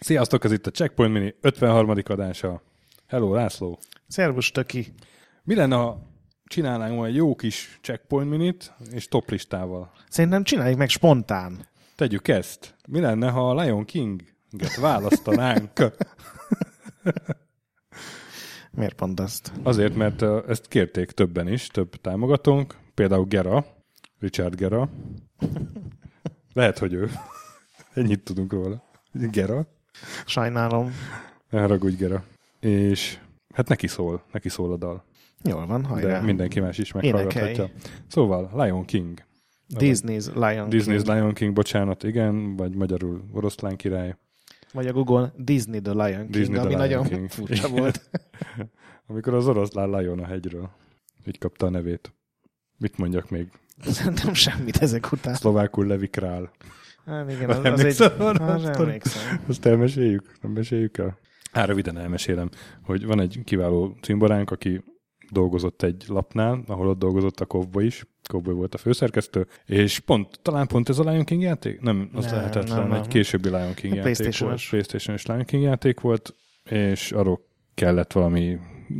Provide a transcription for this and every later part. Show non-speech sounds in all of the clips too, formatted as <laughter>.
Sziasztok, ez itt a Checkpoint Mini 53. adása. Hello, László. Szervus, Töki. Mi lenne, ha csinálnánk egy jó kis Checkpoint Minit és top listával? Szerintem csináljuk meg spontán. Tegyük ezt. Mi lenne, ha a Lion King-et választanánk? <laughs> Miért pont azt? Azért, mert ezt kérték többen is, több támogatónk. Például Gera, Richard Gera. <laughs> Lehet, hogy ő. Ennyit tudunk róla. Gera. Sajnálom. Ne haragudj, Gera. És hát neki szól, neki szól a dal. Jól van, hajrá. De mindenki más is meghallgathatja. Szóval Lion King. Disney's Lion Disney's King. Lion King, bocsánat, igen, vagy magyarul oroszlán király. Vagy a Google Disney the Lion King, Disney the ami Lion nagyon King. furcsa volt. <laughs> Amikor az oroszlán Lion a hegyről. Így kapta a nevét. Mit mondjak még? Szerintem semmit ezek után. Szlovákul Levi Král. Hát igen, Már az, az egy... Hát, emlékszem. Azt elmeséljük? Nem meséljük el? Hát röviden elmesélem, hogy van egy kiváló cimboránk, aki dolgozott egy lapnál, ahol ott dolgozott a Kovboy is. Kovboy volt a főszerkesztő, és pont, talán pont ez a Lion King játék? Nem, az Nem, lehetetlen, nem, nem. egy későbbi Lion King A játék PlayStation-os. volt. PlayStation-es Lion King játék volt, és arról kellett valami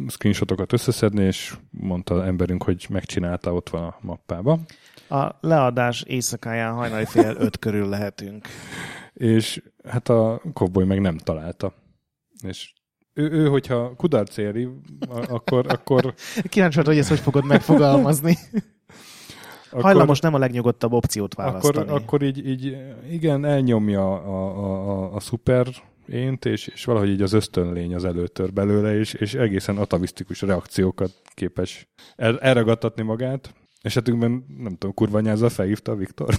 screenshotokat összeszedni, és mondta emberünk, hogy megcsinálta, ott van a mappába. A leadás éjszakáján hajnali fél öt körül lehetünk. <laughs> És hát a Kovboy meg nem találta. És ő, ő hogyha kudarc éri, akkor, akkor, Kíváncsi hogy ezt hogy fogod megfogalmazni. akkor Hajlamos nem a legnyugodtabb opciót választani. akkor, akkor így, így, igen, elnyomja a, a, a, a szuper ént, és, és valahogy így az ösztönlény az előtör belőle, és, és egészen atavisztikus reakciókat képes el, elragadtatni magát. Esetünkben, nem tudom, kurvanyázza felhívta a Viktor.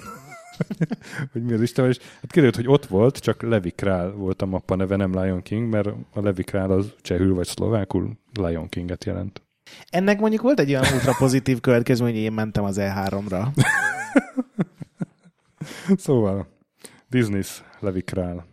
<laughs> hogy mi az Isten, és hát kiderült, hogy ott volt, csak Levi Král volt a mappa neve, nem Lion King, mert a Levi Král az csehül vagy szlovákul Lion Kinget jelent. Ennek mondjuk volt egy olyan ultra pozitív következmény, hogy én mentem az E3-ra. <laughs> Szóval, Disney's Levi Král.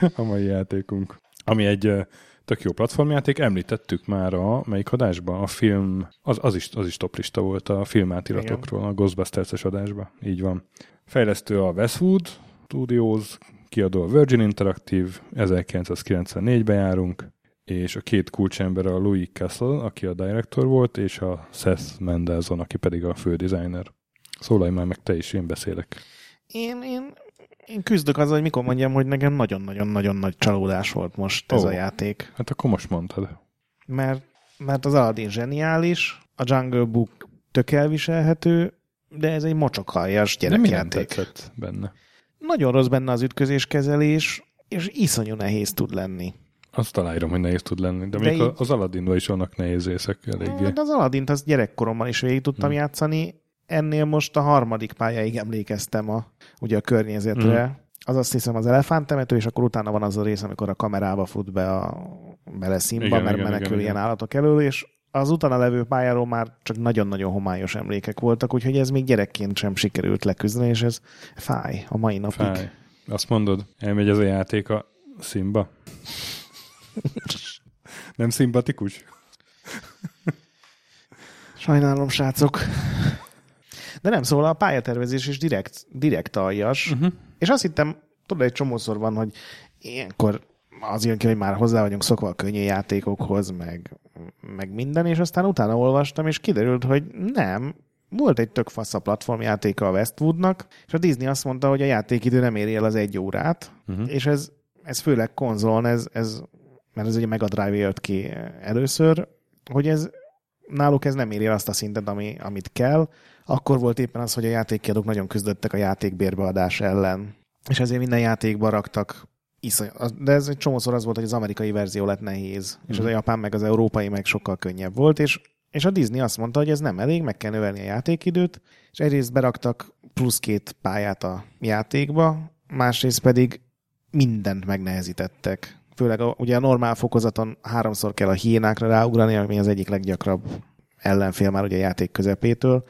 <laughs> a mai játékunk. Ami egy tök jó platformjáték, említettük már a melyik adásban, a film, az, az, is, az is toplista volt a filmátiratokról, a Ghostbusters-es adásban, így van. Fejlesztő a Westwood Studios, kiadó a Virgin Interactive, 1994-ben járunk, és a két kulcsember a Louis Castle, aki a director volt, és a Seth Mendelson, aki pedig a fő designer. Szólalj már meg te is, én beszélek. Én, én, én küzdök azzal, hogy mikor mondjam, hogy nekem nagyon-nagyon-nagyon nagy csalódás volt most ez a játék. Hát akkor most mondtad. Mert, mert az Aladdin zseniális, a Jungle Book tök elviselhető, de ez egy mocsokaljas De nem gyerekjáték. tetszett benne? Nagyon rossz benne az ütközéskezelés, és iszonyú nehéz tud lenni. Azt aláírom, hogy nehéz tud lenni, de, De még így- az Aladdinban is vannak nehéz részek eléggé. Hát az Aladdint az gyerekkoromban is végig tudtam Hmm. játszani, ennél most a harmadik pályáig emlékeztem a, ugye a környezetre. Hmm. Az azt hiszem az elefánttemető, és akkor utána van az a rész, amikor a kamerába fut be a bele színba, Igen, mert igen, menekül igen, ilyen igen. állatok elől, és az utána levő pályáról már csak nagyon-nagyon homályos emlékek voltak, úgyhogy ez még gyerekként sem sikerült leküzdeni, és ez fáj a mai napig. Fáj. Azt mondod, elmegy ez a játék a Simba? nem szimpatikus? Sajnálom, srácok. De nem, szóval a pályatervezés is direkt, direkt aljas, Uh-huh. És azt hittem, tudod, egy csomószor van, hogy ilyenkor az jön ki, hogy már hozzá vagyunk szokva a könnyű játékokhoz, meg, meg minden, és aztán utána olvastam, és kiderült, hogy nem, volt egy tök fasz a platformjátéka a Westwoodnak, és a Disney azt mondta, hogy a játékidő nem éri el az egy órát, Uh-huh. és ez, ez főleg konzolon, ez, ez, mert ez ugye Mega Drive jött ki először, hogy ez náluk ez nem éri el azt a szintet, ami, amit kell. Akkor volt éppen az, hogy a játékkiadók nagyon küzdöttek a játék bérbeadás ellen, és ezért minden játékba raktak iszony, de ez egy csomószor az volt, hogy az amerikai verzió lett nehéz, és az a Mhm. japán meg az európai meg sokkal könnyebb volt, és, és a Disney azt mondta, hogy ez nem elég, meg kell növelni a játékidőt, és egyrészt beraktak plusz két pályát a játékba, másrészt pedig mindent megnehezítettek. Főleg a, ugye a normál fokozaton háromszor kell a hiénákra ráugrani, ami az egyik leggyakrabb ellenfél már ugye a játék közepétől.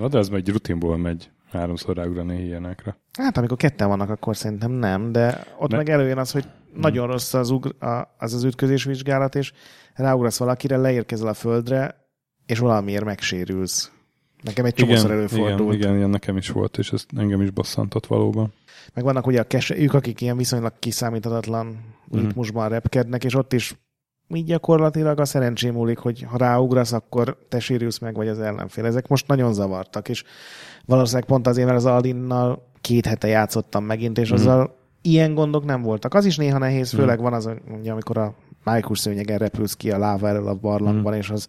Na, de ez megy rutinból megy. háromszor ráugrani ilyenekre. Hát amikor ketten vannak, akkor szerintem nem, de ott Ne- meg előjön az, hogy nagyon rossz az, ugr- az az ütközés vizsgálat, és ráugrasz valakire, leérkezel a földre, és valamiért megsérülsz. Nekem egy csomószor előfordult. igen, igen, ilyen nekem is volt, és ez engem is bosszantott valóban. Meg vannak ugye a keselyük, akik ilyen viszonylag kiszámíthatatlan Mhm. ritmusban repkednek, és ott is így gyakorlatilag a szerencsém múlik, hogy ha ráugrasz, akkor te sérülsz meg, vagy az ellenfél. Ezek most nagyon zavartak, és valószínűleg pont azért, mert az Aldinnal két hete játszottam megint, és Mhm. azzal ilyen gondok nem voltak. Az is néha nehéz, főleg van az, ugye, amikor a májkus szőnyegen repülsz ki a láva elől a barlangban, és az,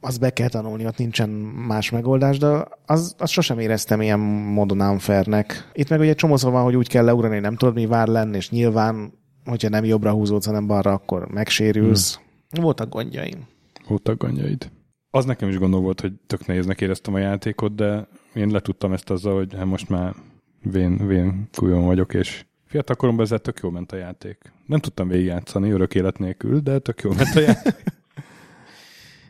az be kell tanulni, ott nincsen más megoldás, de az, az sosem éreztem ilyen módon unfairnek. Itt meg ugye csomószor van, hogy úgy kell leugrani, nem tudod mi vár lenni, és nyilván, hogyha nem jobbra húzódsz, hanem balra, akkor megsérülsz. Voltak gondjaim. Voltak gondjaid. Az nekem is gondol volt, hogy tök nehéznek éreztem a játékot, de én letudtam ezt azzal, hogy hát most már vén, vén kujon vagyok, és fiatal koromban ezzel tök jól ment a játék. Nem tudtam végigjátszani örök élet nélkül, de tök jól ment a játék. <laughs>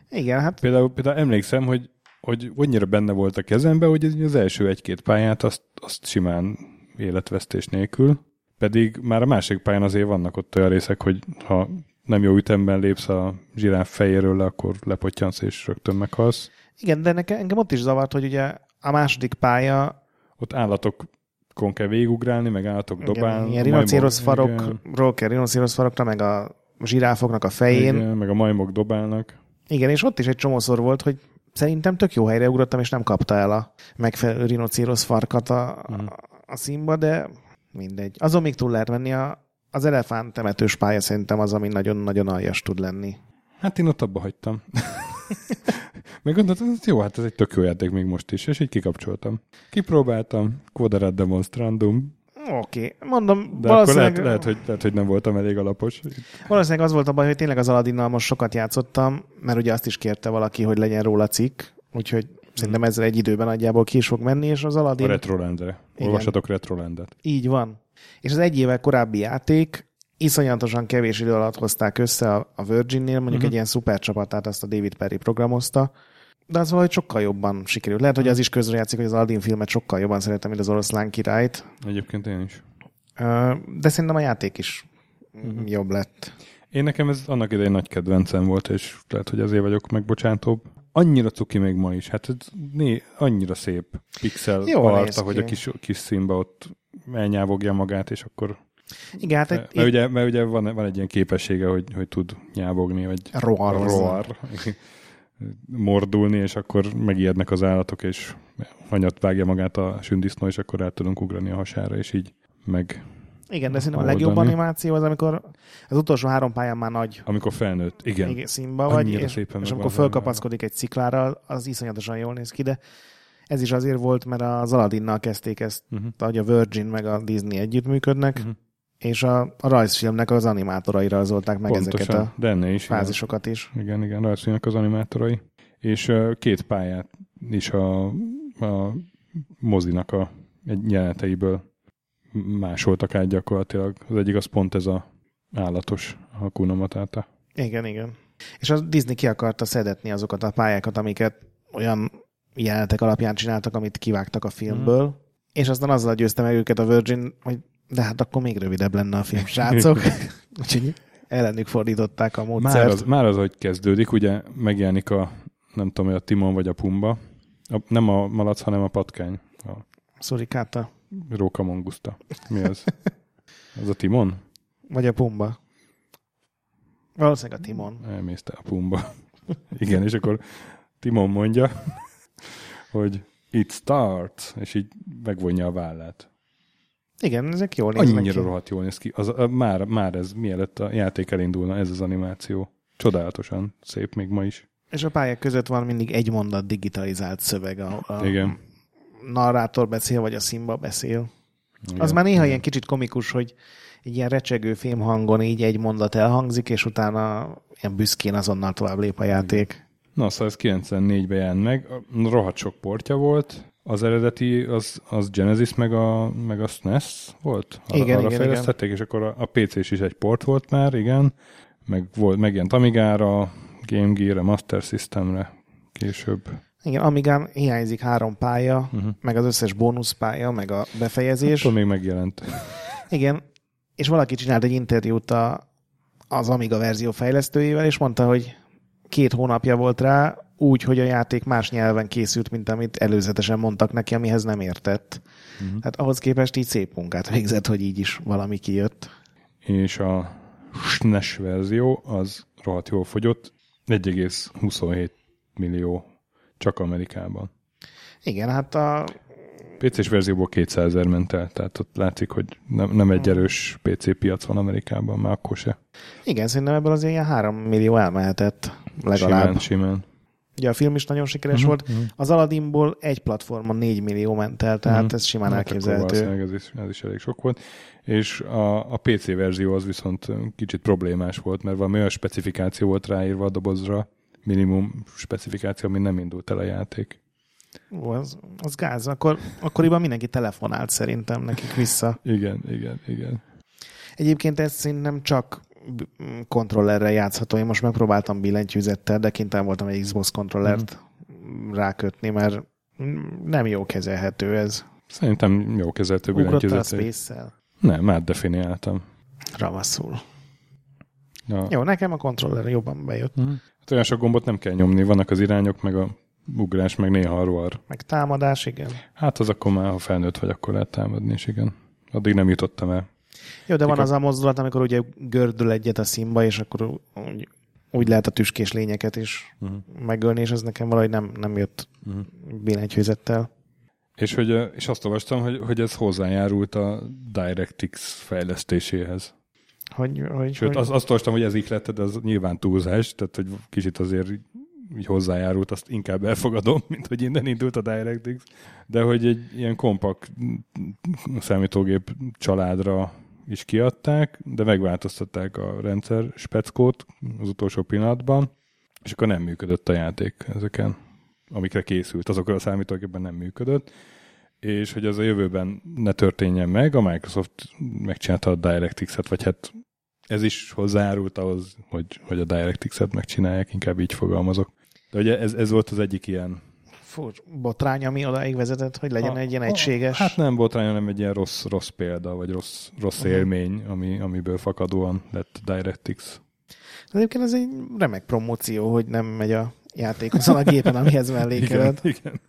Igen, hát Például, például emlékszem, hogy, hogy annyira benne volt a kezembe, hogy az első egy-két pályát azt, azt simán életvesztés nélkül. Pedig már a másik pályán azért vannak ott olyan részek, hogy ha nem jó ütemben lépsz a zsiráf fejéről le, akkor lepottyansz és rögtön meghalsz. igen, de nekem, engem ott is zavart, hogy ugye a második pálya Ott állatokon kell végigugrálni, meg állatok igen, dobálni. igen, farokról kell rinocérosz farokra, meg a zsiráfoknak a fején. Igen. Meg a majmok dobálnak. igen, és ott is egy csomószor volt, hogy szerintem tök jó helyre ugrottam, és nem kapta el a megfelelő rinocérosz farkat a, Mhm. a színba, de mindegy. Azon még túl lehet venni a, az elefánt temetős pálya szerintem az, ami nagyon-nagyon aljas tud lenni. Hát én ott abba hagytam. <laughs> Meg gondoltam, hogy jó, hát ez egy tök jó játék még most is, és így kikapcsoltam. Kipróbáltam, Quadrat Demonstrandum, Oké, okay. mondom, de akkor valószínűleg, lehet, lehet, hogy, lehet, hogy nem voltam elég alapos. valószínűleg az volt a baj, hogy tényleg az Aladinnal most sokat játszottam, mert ugye azt is kérte valaki, hogy legyen róla cikk, úgyhogy szerintem ezzel egy időben nagyjából ki is fog menni, és az A Aladdin Retrolandre. Olvassatok Retrolandet. így van. És az egy évvel korábbi játék iszonyatosan kevés idő alatt hozták össze a, a Virginnél, mondjuk Mhm. egy ilyen szuper csapatát, azt a David Perry programozta, de az valahogy sokkal jobban sikerült. Lehet, hogy az is közrejátszik, hogy az Aladdin filmet sokkal jobban szeretem, mint az oroszlán királyt, Egyébként én is. De szerintem a játék is Mhm. jobb lett. Én nekem ez annak idején nagy kedvencem volt, és lehet, hogy azért vagyok megbocsátóbb. Annyira cuki még ma is. Hát né, annyira szép pixel néz arta, hogy a kis, kis színbe ott elnyávogja magát, és akkor... Igen, hát Mert, mert, ugye, mert ugye van, van egy ilyen képessége, hogy, hogy tud nyávogni, vagy roar, roar, <laughs> mordulni, és akkor megijednek az állatok, és hanyat vágja magát a sündisznó, és akkor át tudunk ugrani a hasára, és így meg, Igen, de szerintem a Oldani. legjobb animáció az, amikor az utolsó három pályán már nagy amikor felnőtt. Igen. igen. színba vagy, és, és amikor fölkapaszkodik egy sziklára, az iszonyatosan jól néz ki, de ez is azért volt, mert az Aladinnal kezdték ezt, Uh-huh. hogy a Virgin meg a Disney együttműködnek, Mhm. és a, a rajzfilmnek az animátorai rajzolták meg ezeket Pontosan, a de ennél is. igen. fázisokat is. Igen, igen, rajzfilmnek az animátorai. És uh, két pályát is a, a mozinak a egy jeleneteiből másoltak át gyakorlatilag. Az egyik az pont ez a állatos Hakuna Matata. Igen, igen. És a Disney ki akarta szedetni azokat a pályákat, amiket olyan jelenetek alapján csináltak, amit kivágtak a filmből, Mhm. és aztán azzal győzte meg őket a Virgin, hogy de hát akkor még rövidebb lenne a film, <laughs> srácok. <laughs> Úgyhogy ellenük fordították a módszert. Már az, már az, hogy kezdődik, ugye megjelenik a, nem tudom, a Timon vagy a Pumba. A, nem a malac, hanem a patkány. A Szurikáta, Róka Mongusta. Mi az? Az a Timon? vagy a Pumba. Valószínűleg a Timon. Elmészte a Pumba. Igen, és akkor Timon mondja, hogy it starts, és így megvonja a vállát. Igen, ezek jól néznek Annyira ki. rohadt jól néz ki. Az, a, már, már ez, mielőtt a játék elindulna, ez az animáció. Csodálatosan szép még ma is. És a pályák között van mindig egy mondat digitalizált szöveg. A, a Igen. Narrátor beszél, vagy a szimba beszél. Igen. Az már néha ilyen kicsit komikus, hogy egy ilyen recsegő fémhangon így egy mondat elhangzik, és utána ilyen büszkén azonnal tovább lép a játék. Na, szóval ez 94-ben jelent meg. Rohadt sok portja volt. Az eredeti, az, az Genesis meg a, meg a SNES volt? Arra, Igen, arra igen, fejlesztették, és akkor a, a PC-s is egy port volt már, igen. Meg volt, megjelent Amigára, Game Gear-re, Master Systemre később. Igen, Amigán hiányzik három pálya, Uh-huh. meg az összes bónuszpálya, meg a befejezés. Attól még megjelent. Igen, és valaki csinált egy interjút a, az Amiga verzió fejlesztőjével, és mondta, hogy két hónapja volt rá, úgy, hogy a játék más nyelven készült, mint amit előzetesen mondtak neki, amihez nem értett. Uh-huh. Hát ahhoz képest így szép munkát végzett, hogy így is valami kijött. És a SNES verzió az rohadt jól fogyott, 1,27 millió csak Amerikában. Igen, hát a, PC-s verzióból 200 ezer ment el, tehát ott látszik, hogy nem, nem egy erős PC piac van Amerikában, már akkor se. igen, szerintem ebből azért ilyen három millió elmehetett legalább. Simán, simán. Ugye a film is nagyon sikeres Mhm, volt. mhm. Az Aladdinból egy platformon 4 millió ment el, tehát Mhm. ez simán Hát elképzelhető. Ez is, ez is elég sok volt. És a, a PC verzió az viszont kicsit problémás volt, mert valami olyan specifikáció volt ráírva a dobozra, minimum specifikáció, ami nem indult el a játék. Ó, az, az gáz. Akkor, akkoriban mindenki telefonált szerintem nekik vissza. Igen, igen, igen. Egyébként ez szerintem csak kontrollerrel játszható. Én most megpróbáltam billentyűzettel, de kénytelen voltam egy Xbox kontrollert Mhm. rákötni, mert mm, nem jó kezelhető ez. Szerintem jó kezeltő Ugrottál a. Nem, átdefiniáltam. Ravaszul. Ja. Jó, nekem a kontroller jobban bejött. Mhm. Hát olyan sok gombot nem kell nyomni, vannak az irányok, meg a ugrás, meg néha a roar. Meg támadás, igen. Hát az akkor már, ha felnőtt vagy, akkor lehet támadni is, igen. Addig nem jutottam el. Jó, de van Mikor- az a mozdulat, amikor ugye gördül egyet a színba, és akkor úgy, úgy lehet a tüskés lényeket is Uh-huh. megölni, és ez nekem valahogy nem, nem jött Uh-huh. billentyűzettel. És, hogy, és azt olvastam, hogy, hogy ez hozzájárult a DirectX fejlesztéséhez. Hogy, hogy, Sőt, hogy... azt, azt olvastam, hogy ez ihletted, az nyilván túlzás, tehát hogy kicsit azért így- hozzájárult, azt inkább elfogadom, <laughs> mint hogy innen indult a DirectX. De hogy egy ilyen kompakt számítógép családra is kiadták, de megváltoztatták a rendszer speckót az utolsó pillanatban, és akkor nem működött a játék ezeken, amikre készült. Azokra a számítógépben nem működött, és hogy az a jövőben ne történjen meg, a Microsoft megcsinálta a DirectX-et, vagy hát ez is hozzájárult ahhoz, hogy, hogy a DirectX-et megcsinálják, inkább így fogalmazok. De ugye ez, ez volt az egyik ilyen... Fur, botrány, ami odaig vezetett, hogy legyen A- egy ilyen a- egységes... Hát nem botrány, hanem egy ilyen rossz, rossz példa, vagy rossz, rossz Mhm. élmény, ami, amiből fakadóan lett DirectX. Egyébként ez egy remek promóció, hogy nem megy a játék azon a gépen, amihez mellékeled. Igen, igen.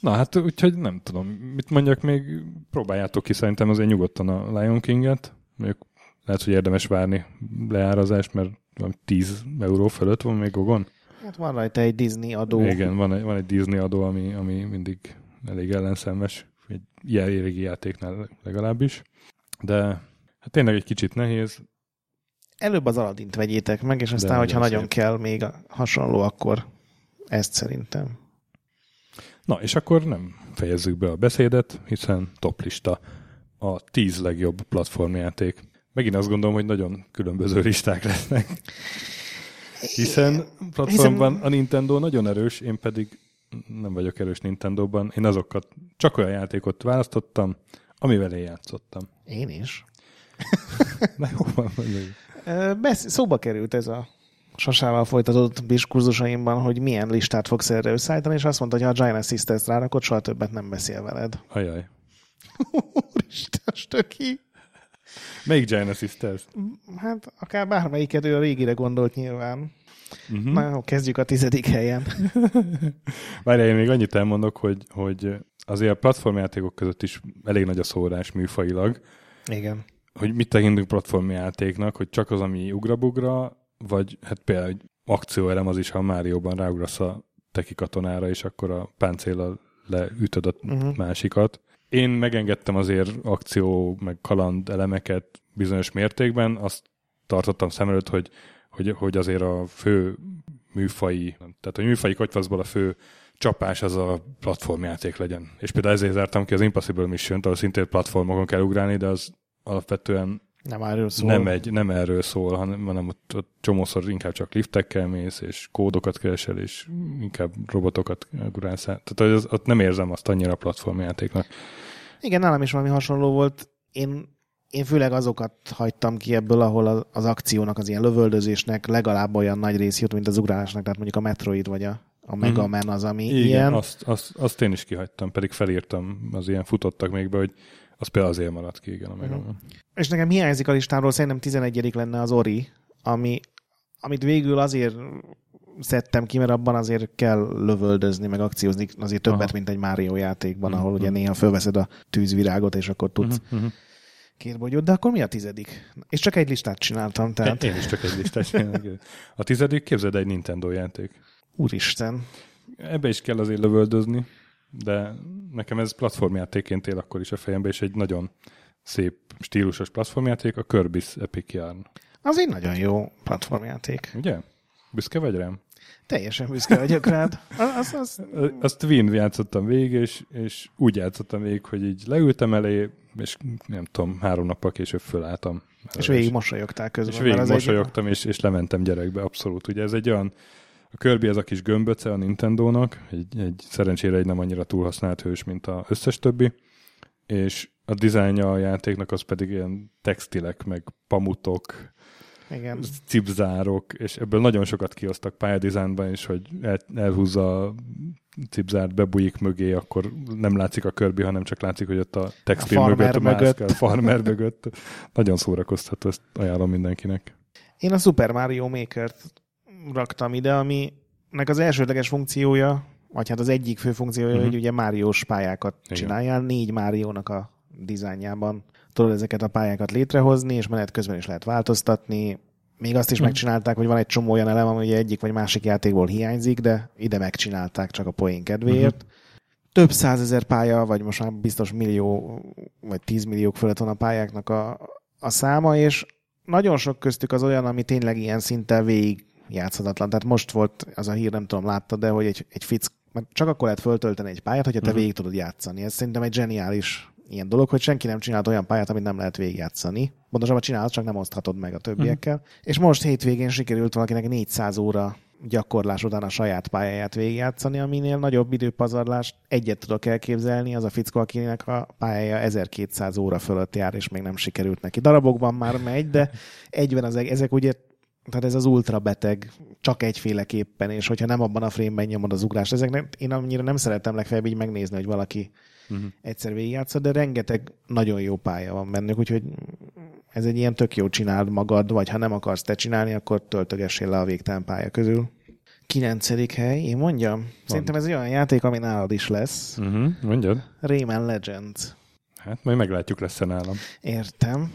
Na hát úgyhogy nem tudom, mit mondjak még, próbáljátok ki szerintem azért nyugodtan a Lion King-et, mondjuk lehet, hogy érdemes várni leárazást, mert valami 10 euró fölött van még Gogon. Hát van rajta egy Disney adó. Igen, van egy, van egy Disney adó, ami, ami mindig elég ellenszenves, egy ilyen régi játéknál legalábbis. De hát tényleg egy kicsit nehéz. Előbb az Aladdint vegyétek meg, és aztán, De hogyha nagyon nagyon szép. kell még a hasonló, akkor ezt szerintem. Na, és akkor nem fejezzük be a beszédet, hiszen toplista a 10 legjobb platformjáték. Megint azt gondolom, hogy nagyon különböző listák lesznek. Hiszen platformban a Nintendo nagyon erős, én pedig nem vagyok erős Nintendo-ban. Én azokat, csak olyan játékot választottam, amivel én játszottam. Én is. <laughs> Na jó van, Besz- szóba került ez a Sasával folytatott diskurzusaimban, hogy milyen listát fogsz erre összeállítani, és azt mondta, hogy ha a Giant Sisters rárakod, soha többet nem beszél veled. Ajaj. Úristen, stöki. Melyik Giant Sisters? Hát akár bármelyiket ő a végére gondolt nyilván. Uh-huh. Na kezdjük a tizedik helyen. Várjál, én még annyit elmondok, hogy, hogy azért a platformjátékok között is elég nagy a szórás műfajilag, Igen. hogy mit tekintünk platformjátéknak, hogy csak az, ami ugrabugra, vagy hát például egy akcióelem az is, ha Márióban ráugrasz a teki katonára, és akkor a páncéllal leütöd a Uh-huh. másikat. Én megengedtem azért akció, meg kaland elemeket bizonyos mértékben, azt tartottam szem előtt, hogy, hogy, hogy azért a fő műfai, tehát a műfai kotyvaszból a fő csapás az a platformjáték legyen. És például ezért zártam ki az Impossible mission ahol szintén platformokon kell ugrálni, de az alapvetően Nem erről szól. nem, egy, nem erről szól, hanem, hanem ott, ott csomószor inkább csak liftekkel mész, és kódokat keresel, és inkább robotokat ugrálsz át. Tehát az, ott nem érzem azt annyira platformjátéknak. Igen, nálam is valami hasonló volt. Én én főleg azokat hagytam ki ebből, ahol az akciónak, az ilyen lövöldözésnek legalább olyan nagy rész jut, mint az ugrálásnak, tehát mondjuk a Metroid vagy a, a Mega Man az, ami Igen, ilyen. Azt, azt, azt én is kihagytam, pedig felírtam, az ilyen futottak még be, hogy az például azért maradt ki, igen, a Mega Man. És nekem hiányzik a listáról, szerintem 11 lenne az Ori, ami, amit végül azért szedtem ki, mert abban azért kell lövöldözni, meg akciózni azért többet, Aha. mint egy Mario játékban, Mhm, ahol ugye mhm. néha fölveszed a tűzvirágot, és akkor tudsz Uh-huh, uh-huh. két bogyót, de akkor mi a tizedik? És csak egy listát csináltam, tehát Én is csak egy listát. A tizedik, képzeld egy Nintendo játék. úristen. Ebbe is kell azért lövöldözni, de nekem ez platformjátékként él akkor is a fejembe, és egy nagyon szép stílusos platformjáték, a Kirby's Epic Yarn. Az egy nagyon jó platformjáték. Ugye? Büszke vagy rám? Teljesen büszke vagyok rád. <laughs> Az, az, Azt Wien játszottam végig, és, és úgy játszottam végig, hogy így leültem elé, és nem tudom, három nappal később fölálltam. és végig mosolyogtál közben. és végig az egy- mosolyogtam, és, és lementem gyerekbe, abszolút. Ugye ez egy olyan, a Kirby ez a kis gömböce a Nintendo-nak, egy, egy szerencsére egy nem annyira túlhasznált hős, mint az összes többi, és a dizájnja a játéknak az pedig ilyen textilek, meg pamutok, Igen. cipzárok, és ebből nagyon sokat kiosztak pályadizájnban is, hogy el, elhúzza a cipzárt, bebújik mögé, akkor nem látszik a körbi, hanem csak látszik, hogy ott a textil A mögött, a mögött. mászkál, farmer mögött. Nagyon szórakoztató, ezt ajánlom mindenkinek. Én a Super Mario Maker-t raktam ide, aminek az elsődleges funkciója, vagy hát az egyik fő funkciója, Mhm. uh-huh. hogy ugye Máriós pályákat Igen. csináljál, négy Máriónak a dizájnjában tudod ezeket a pályákat létrehozni, és menet közben is lehet változtatni. Még azt is Mhm. megcsinálták, hogy van egy csomó olyan elem, ami ugye egyik vagy másik játékból hiányzik, de ide megcsinálták csak a poén kedvéért. Mhm. Több százezer pálya, vagy most már biztos millió, vagy tízmilliók fölött van a pályáknak a, a száma, és nagyon sok köztük az olyan, ami tényleg ilyen szinte végig játszhatatlan. Tehát most volt az a hír, nem tudom, láttad, de hogy egy, egy fick, mert csak akkor lehet föltölteni egy pályát, hogyha te Mhm. végig tudod játszani. Ez szerintem egy zseniális ilyen dolog, hogy senki nem csinált olyan pályát, amit nem lehet végigjátszani. Pontosabban csinálod, csak nem oszthatod meg a többiekkel. És most hétvégén sikerült valakinek 400 óra gyakorlás után a saját pályáját végigjátszani, aminél nagyobb időpazarlást egyet tudok elképzelni, az a fickó, akinek a pályája 1200 óra fölött jár, és még nem sikerült neki. Darabokban már megy, de egyben az, ezek ugye tehát ez az ultra beteg, csak egyféleképpen, és hogyha nem abban a frame-ben nyomod az ugrást, ezeknek én annyira nem szeretem legfeljebb így megnézni, hogy valaki Uh-huh. egyszer végigjátszott, de rengeteg nagyon jó pálya van bennük, úgyhogy ez egy ilyen tök jó csináld magad, vagy ha nem akarsz te csinálni, akkor töltögessél le a végtelen pálya közül. Kilencedik hely, én mondjam. Szerintem ez egy olyan játék, ami nálad is lesz. Uh-huh. Mondjad? Rayman Legends. Hát majd meglátjuk lesz-e nálam. Értem.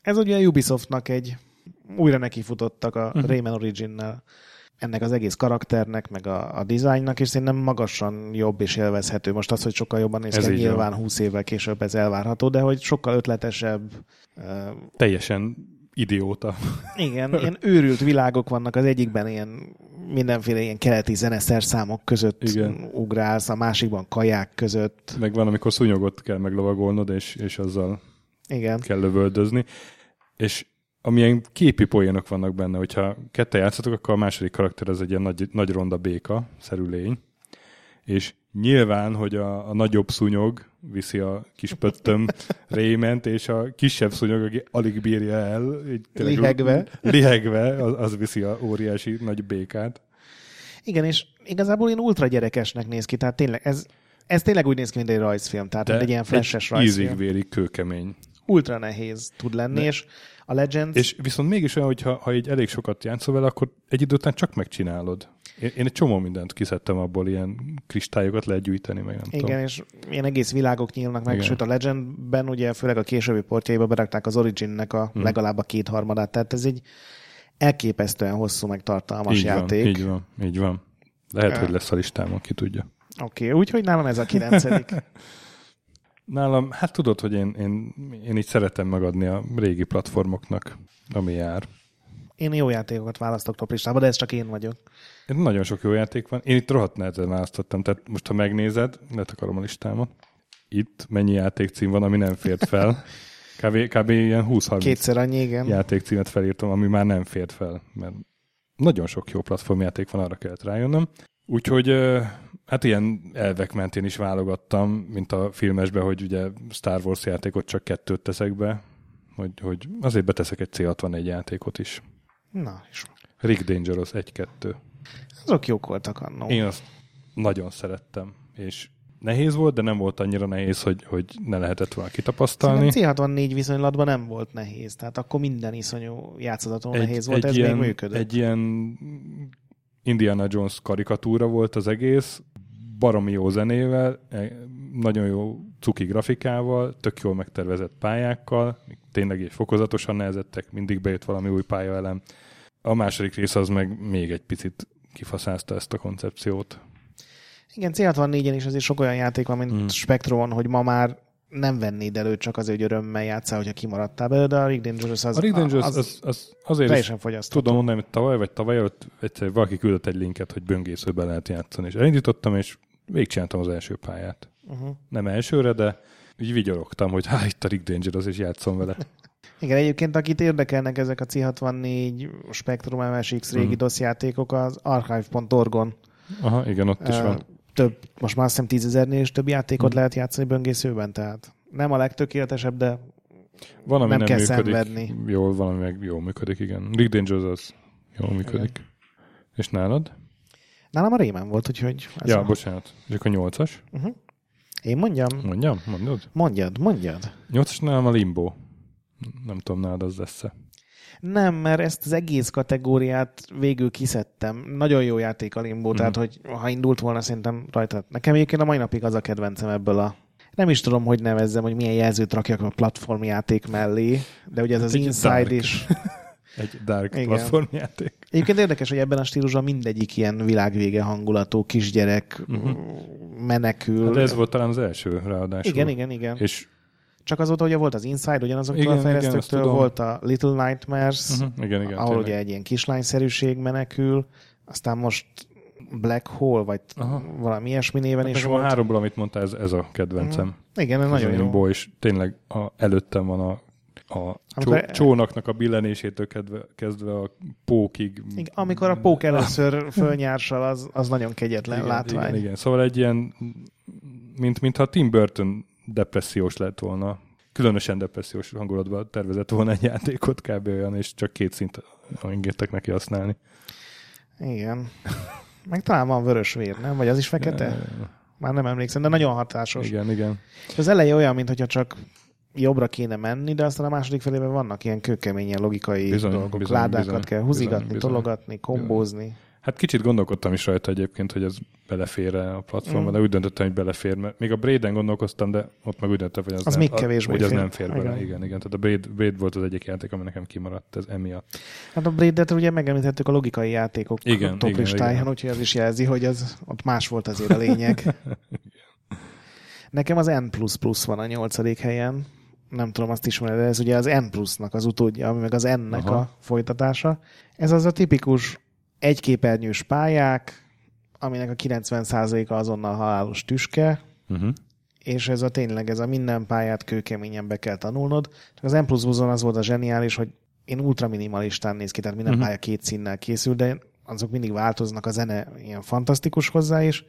Ez ugye a Ubisoftnak egy, újra nekifutottak a uh-huh. Rayman Origin-nel ennek az egész karakternek, meg a, a dizájnnak, és szerintem magasan jobb és élvezhető. Most az, hogy sokkal jobban néz ki, nyilván 20 évvel később ez elvárható, de hogy sokkal ötletesebb. Teljesen idióta. igen, ilyen őrült világok vannak, az egyikben ilyen mindenféle ilyen keleti zeneszerszámok között Igen. ugrálsz, a másikban kaják között. Meg van, amikor szúnyogot kell meglovagolnod, és, és azzal Igen. kell lövöldözni. És amilyen képi poénok vannak benne, hogyha kette játszatok, akkor a második karakter az egy ilyen nagy, nagy ronda béka, szerű lény, és nyilván, hogy a, a nagyobb szúnyog viszi a kis pöttöm <laughs> rément, és a kisebb szúnyog, aki alig bírja el, így Lihegve. lihegve az, az viszi a óriási nagy békát. Igen, és igazából én ultra gyerekesnek néz ki, tehát tényleg ez, ez tényleg úgy néz ki, mint egy rajzfilm, tehát mint egy ilyen flashes rajzfilm. ízig-vérig kőkemény. Ultra nehéz tud lenni, De- és a Legends... És viszont mégis olyan, hogy ha, ha így elég sokat játszol vele, akkor egy idő után csak megcsinálod. Én, én egy csomó mindent kiszedtem abból, ilyen kristályokat lehet gyűjteni, meg nem Igen, tudom. és ilyen egész világok nyílnak meg, Igen. sőt a Legendben ugye főleg a későbbi portjaiba berakták az Originnek a Hmm. legalább a kétharmadát, tehát ez egy elképesztően hosszú meg tartalmas így játék. Van, így van, így van. Lehet, hogy lesz a listámon, ki tudja. Oké, okay, úgyhogy nálam ez a kilencedik. <laughs> Nálam, hát tudod, hogy én, én, én így szeretem megadni a régi platformoknak, ami jár. Én jó játékokat választok top listába, de ez csak én vagyok. Én nagyon sok jó játék van. Én itt rohadt nehezen választottam, tehát most ha megnézed, letakarom a listámat, itt mennyi játékcím van, ami nem fért fel. <laughs> Kb, kb. ilyen 20-30 Kétszer annyi, igen. játékcímet felírtam, ami már nem fért fel, mert nagyon sok jó platformjáték van, arra kellett rájönnöm. Úgyhogy hát ilyen elvek mentén is válogattam, mint a filmesben, hogy ugye Star Wars játékot csak kettőt teszek be, hogy, hogy azért beteszek egy C64 játékot is. Na, és Rick Dangerous 1-2. azok jók voltak annó. Én azt nagyon szerettem, és nehéz volt, de nem volt annyira nehéz, hogy, hogy ne lehetett volna kitapasztalni. Szerintem C64 viszonylatban nem volt nehéz, tehát akkor minden iszonyú játszadatlan nehéz volt, ez ilyen, még működött. Egy ilyen Indiana Jones karikatúra volt az egész, baromi jó zenével, e- nagyon jó cuki grafikával, tök jól megtervezett pályákkal, tényleg így fokozatosan nehezettek, mindig bejött valami új pályaelem. A második rész az meg még egy picit kifaszázta ezt a koncepciót. Igen, C64-en is azért sok olyan játék van, mint hmm. Spectrum, hogy ma már nem vennéd elő csak azért, hogy örömmel játszál, hogyha kimaradtál belőle, de a Rick Dangerous az, A Rick Dangerous az, az, az azért teljesen fogyasztható. tudom mondani, hogy tavaly vagy tavaly előtt egyszer valaki küldött egy linket, hogy böngészőben lehet játszani, és elindítottam, és végigcsináltam az első pályát. Uh-huh. Nem elsőre, de így vigyorogtam, hogy há, itt a Rick Dangerous, és játszom vele. <laughs> Igen, egyébként akit érdekelnek ezek a C64, Spectrum MSX régi Mhm. mm. DOS játékok, az archive.org-on Aha, igen, ott is van. Több, most már azt hiszem tízezernél is több játékot Mhm. lehet játszani böngészőben, tehát nem a legtökéletesebb, de Van, ami nem nem, kell működik. szenvedni. Jól, valami meg jól működik, igen. Rick Dangerous az jól működik. És nálad? nálam a rémen volt, úgyhogy... Ez ja, a... bocsánat. És akkor nyolcas? uh-huh. Én mondjam? Mondjam? Mondod? Mondjad, mondjad. Nyolcas nálam a Limbo. Nem tudom, nálad az lesz Nem, mert ezt az egész kategóriát végül kiszedtem. Nagyon jó játék a Limbo, mm. tehát hogy ha indult volna, szerintem rajta. Nekem egyébként a mai napig az a kedvencem ebből a nem is tudom, hogy nevezzem, hogy milyen jelzőt rakjak a platformjáték mellé, de ugye ez az Egy Inside dark. is. <laughs> Egy dark Igen. platformjáték. Egyébként érdekes, hogy ebben a stílusban mindegyik ilyen világvége hangulatú, kisgyerek, Mhm. menekül. Hát De ez volt talán az első ráadásul. igen, igen, igen. És Csak azóta ugye volt az Inside, ugyanazoktól Igen, a igen, fejlesztőktől, tudom. volt a Little Nightmares, uh-huh, igen, igen. ahol tényleg. ugye egy ilyen kislányszerűség menekül, aztán most Black Hole, vagy Aha. valami ilyesmi néven Hát is nekem a volt. háromból, amit mondtál, ez, ez a kedvencem. Igen, ez nagyon jó. És tényleg a, előttem van a, a csó, Amikor- csónaknak a billenésétől kedve, kezdve a pókig. Igen, amikor a pók először fölnyársal, az, az nagyon kegyetlen igen, látvány. Igen, igen. Szóval egy ilyen, mint, mintha Tim Burton depressziós lett volna. Különösen depressziós hangulatban tervezett volna egy játékot, kb. olyan, és csak két szint engedtek neki használni. Igen. Meg talán van vörös vér, nem? Vagy az is fekete? Már nem emlékszem, de nagyon hatásos. Igen, igen. Az eleje olyan, mintha csak jobbra kéne menni, de aztán a második felében vannak ilyen kőkemény, ilyen logikai Bizony, dolgok. bizony, Ládákat bizony, kell húzigatni, bizony, bizony. tologatni, kombózni. Hát kicsit gondolkodtam is rajta egyébként, hogy ez belefér a platformon, Mm. de úgy döntöttem, hogy belefér, mert még a Braid-en gondolkoztam, de ott meg úgy döntöttem, hogy az, Az nem, még kevésbé hogy az fér. nem fér bele. Igen. Igen, igen. Tehát a Braid, Braid volt az egyik játék, ami nekem kimaradt ez emiatt. Hát a Braid-et ugye megemlítettük a logikai játékok Igen, top igen, listáján, igen. úgyhogy az is jelzi, hogy az, ott más volt azért a lényeg. <laughs> Nekem az N++ van a nyolcadik helyen. Nem tudom, azt ismered, de ez ugye az N plusznak az utódja, ami meg az N-nek Aha. a folytatása. Ez az a tipikus egyképernyős pályák, aminek a 90%-a azonnal halálos tüske, Uh-huh. és ez a tényleg, ez a minden pályát kőkeményen be kell tanulnod. Csak az M plusz az volt a zseniális, hogy én ultra minimalistán néz ki, tehát minden uh-huh. pálya két színnel készül, de azok mindig változnak, a zene ilyen fantasztikus hozzá, és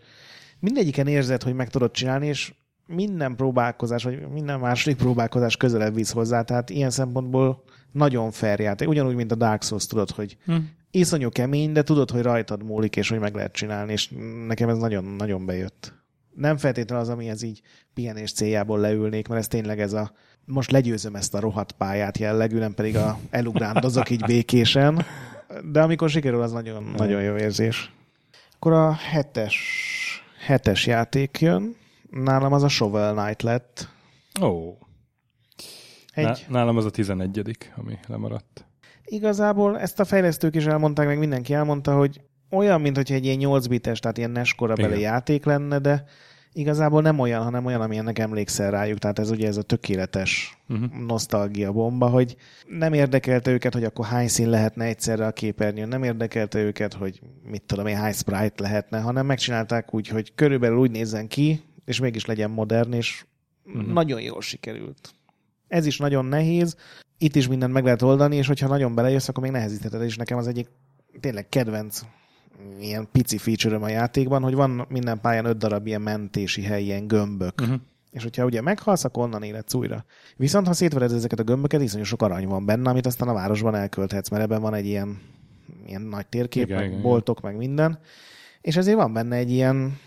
mindegyiken érzed, hogy meg tudod csinálni, és minden próbálkozás, vagy minden második próbálkozás közelebb visz hozzá, tehát ilyen szempontból nagyon fair játék. Ugyanúgy, mint a Dark Souls, tudod, hogy Hm. Iszonyú kemény, de tudod, hogy rajtad múlik, és hogy meg lehet csinálni, és nekem ez nagyon-nagyon bejött. Nem feltétlenül az, amihez így pihenés céljából leülnék, mert ez tényleg ez a most legyőzöm ezt a rohadt pályát jellegű, nem pedig a elugrándozok így békésen, de amikor sikerül, az nagyon, nagyon jó érzés. Akkor a hetes, hetes játék jön. Nálam az a Shovel Knight lett. Ó. Oh. Egy, Nálam az a 11 ami lemaradt. Igazából ezt a fejlesztők is elmondták, meg mindenki elmondta, hogy olyan, mint hogyha egy ilyen 8 bites, tehát ilyen NES korabeli játék lenne, de igazából nem olyan, hanem olyan, amilyennek emlékszel rájuk. Tehát ez ugye ez a tökéletes Uh-huh. nosztalgia bomba, hogy nem érdekelte őket, hogy akkor hány szín lehetne egyszerre a képernyőn, nem érdekelte őket, hogy mit tudom én, hány sprite lehetne, hanem megcsinálták úgy, hogy körülbelül úgy nézzen ki, és mégis legyen modern, és uh-huh. nagyon jól sikerült. Ez is nagyon nehéz, itt is mindent meg lehet oldani, és hogyha nagyon belejössz, akkor még nehezítheted, és nekem az egyik tényleg kedvenc ilyen pici feature a játékban, hogy van minden pályán öt darab ilyen mentési hely, ilyen gömbök, Uh-huh. És hogyha ugye meghalsz, akkor onnan életsz újra. Viszont ha szétvered ezeket a gömböket, iszonyú sok arany van benne, amit aztán a városban elkölthetsz, mert ebben van egy ilyen, ilyen nagy térkép, Igen, meg igen, boltok, meg minden. És ezért van benne egy ilyen,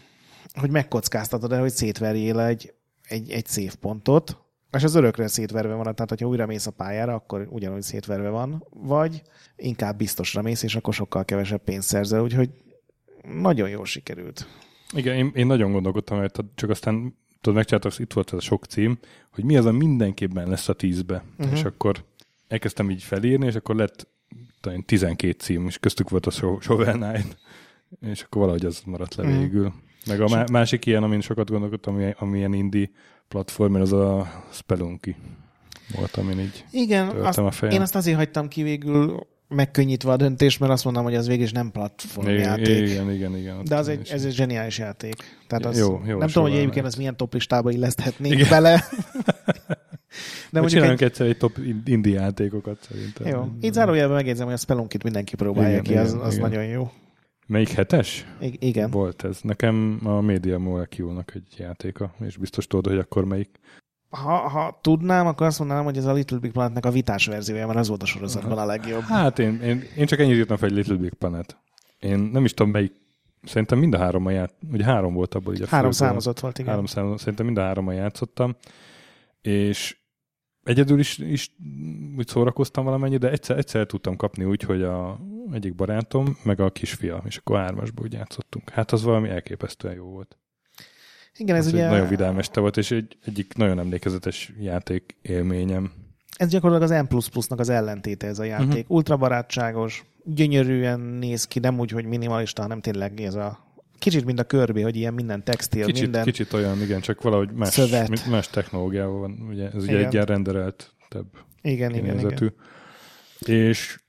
hogy megkockáztatod el, hogy szétverjél egy, egy, egy szép pontot, és az örökre szétverve van, tehát hogyha újra mész a pályára, akkor ugyanúgy szétverve van, vagy inkább biztosra mész, és akkor sokkal kevesebb pénzt szerzel, úgyhogy nagyon jól sikerült. Igen, én, én nagyon gondolkodtam, mert csak aztán tudod, megcsináltak, itt volt ez a sok cím, hogy mi az, a mindenképpen lesz a tízbe. Uh-huh. És akkor elkezdtem így felírni, és akkor lett talán 12 cím, és köztük volt a Sho- Shovel Knight, és akkor valahogy az maradt le Mhm. végül. Meg a má- másik ilyen, amin sokat gondolkodtam, ami, ami ilyen indie platform, az a Spelunky volt, amin így Igen, azt, a fejem. én azt azért hagytam ki végül megkönnyítve a döntést, mert azt mondom, hogy az végig is nem platformjáték. Igen, igen, igen. ott De az egy, is- ez egy zseniális játék. Tehát az, Jó, jó, nem tudom, hogy egyébként ezt milyen top listába illeszthetnék Igen. bele. <laughs> De mondjuk csináljunk egy, egyszer egy top indie játékokat szerintem. jó. Itt zárójelben megjegyzem, hogy a Spelunkit mindenki próbálja Igen, ki, az, igen, az igen. nagyon jó. Melyik hetes? I- igen. Volt ez. Nekem a Media Molecule-nak egy játéka, és biztos tudod, hogy akkor melyik. Ha, ha tudnám, akkor azt mondanám, hogy ez a Little Big Planetnek a vitás verziója, mert az volt a sorozatban a legjobb. Hát én, én, én csak ennyit írtam fel, hogy Little Big Planet. Én nem is tudom melyik, szerintem mind a három ját, ugye három volt abból így a Három főből. számozott volt, igen. Három számozott, szerintem mind a hárommal játszottam, és egyedül is, is úgy szórakoztam valamennyi, de egyszer, egyszer tudtam kapni úgy, hogy a egyik barátom, meg a kisfia, és akkor hármasból úgy játszottunk. Hát az valami elképesztően jó volt. Igen, ez Ez ugye, nagyon vidám este volt, és egy, egyik nagyon emlékezetes játék élményem. ez gyakorlatilag az M++-nak az ellentéte ez a játék. Uh-huh. Ultra barátságos, gyönyörűen néz ki, nem úgy, hogy minimalista, hanem tényleg ez a kicsit, mint a körbi, hogy ilyen minden textil, Kicsit, minden. kicsit olyan, igen, csak valahogy más, Szövet. más technológiával van. Ugye, ez ugye Igen. egy ilyen renderelt több Igen, igen, kinézetű. igen. És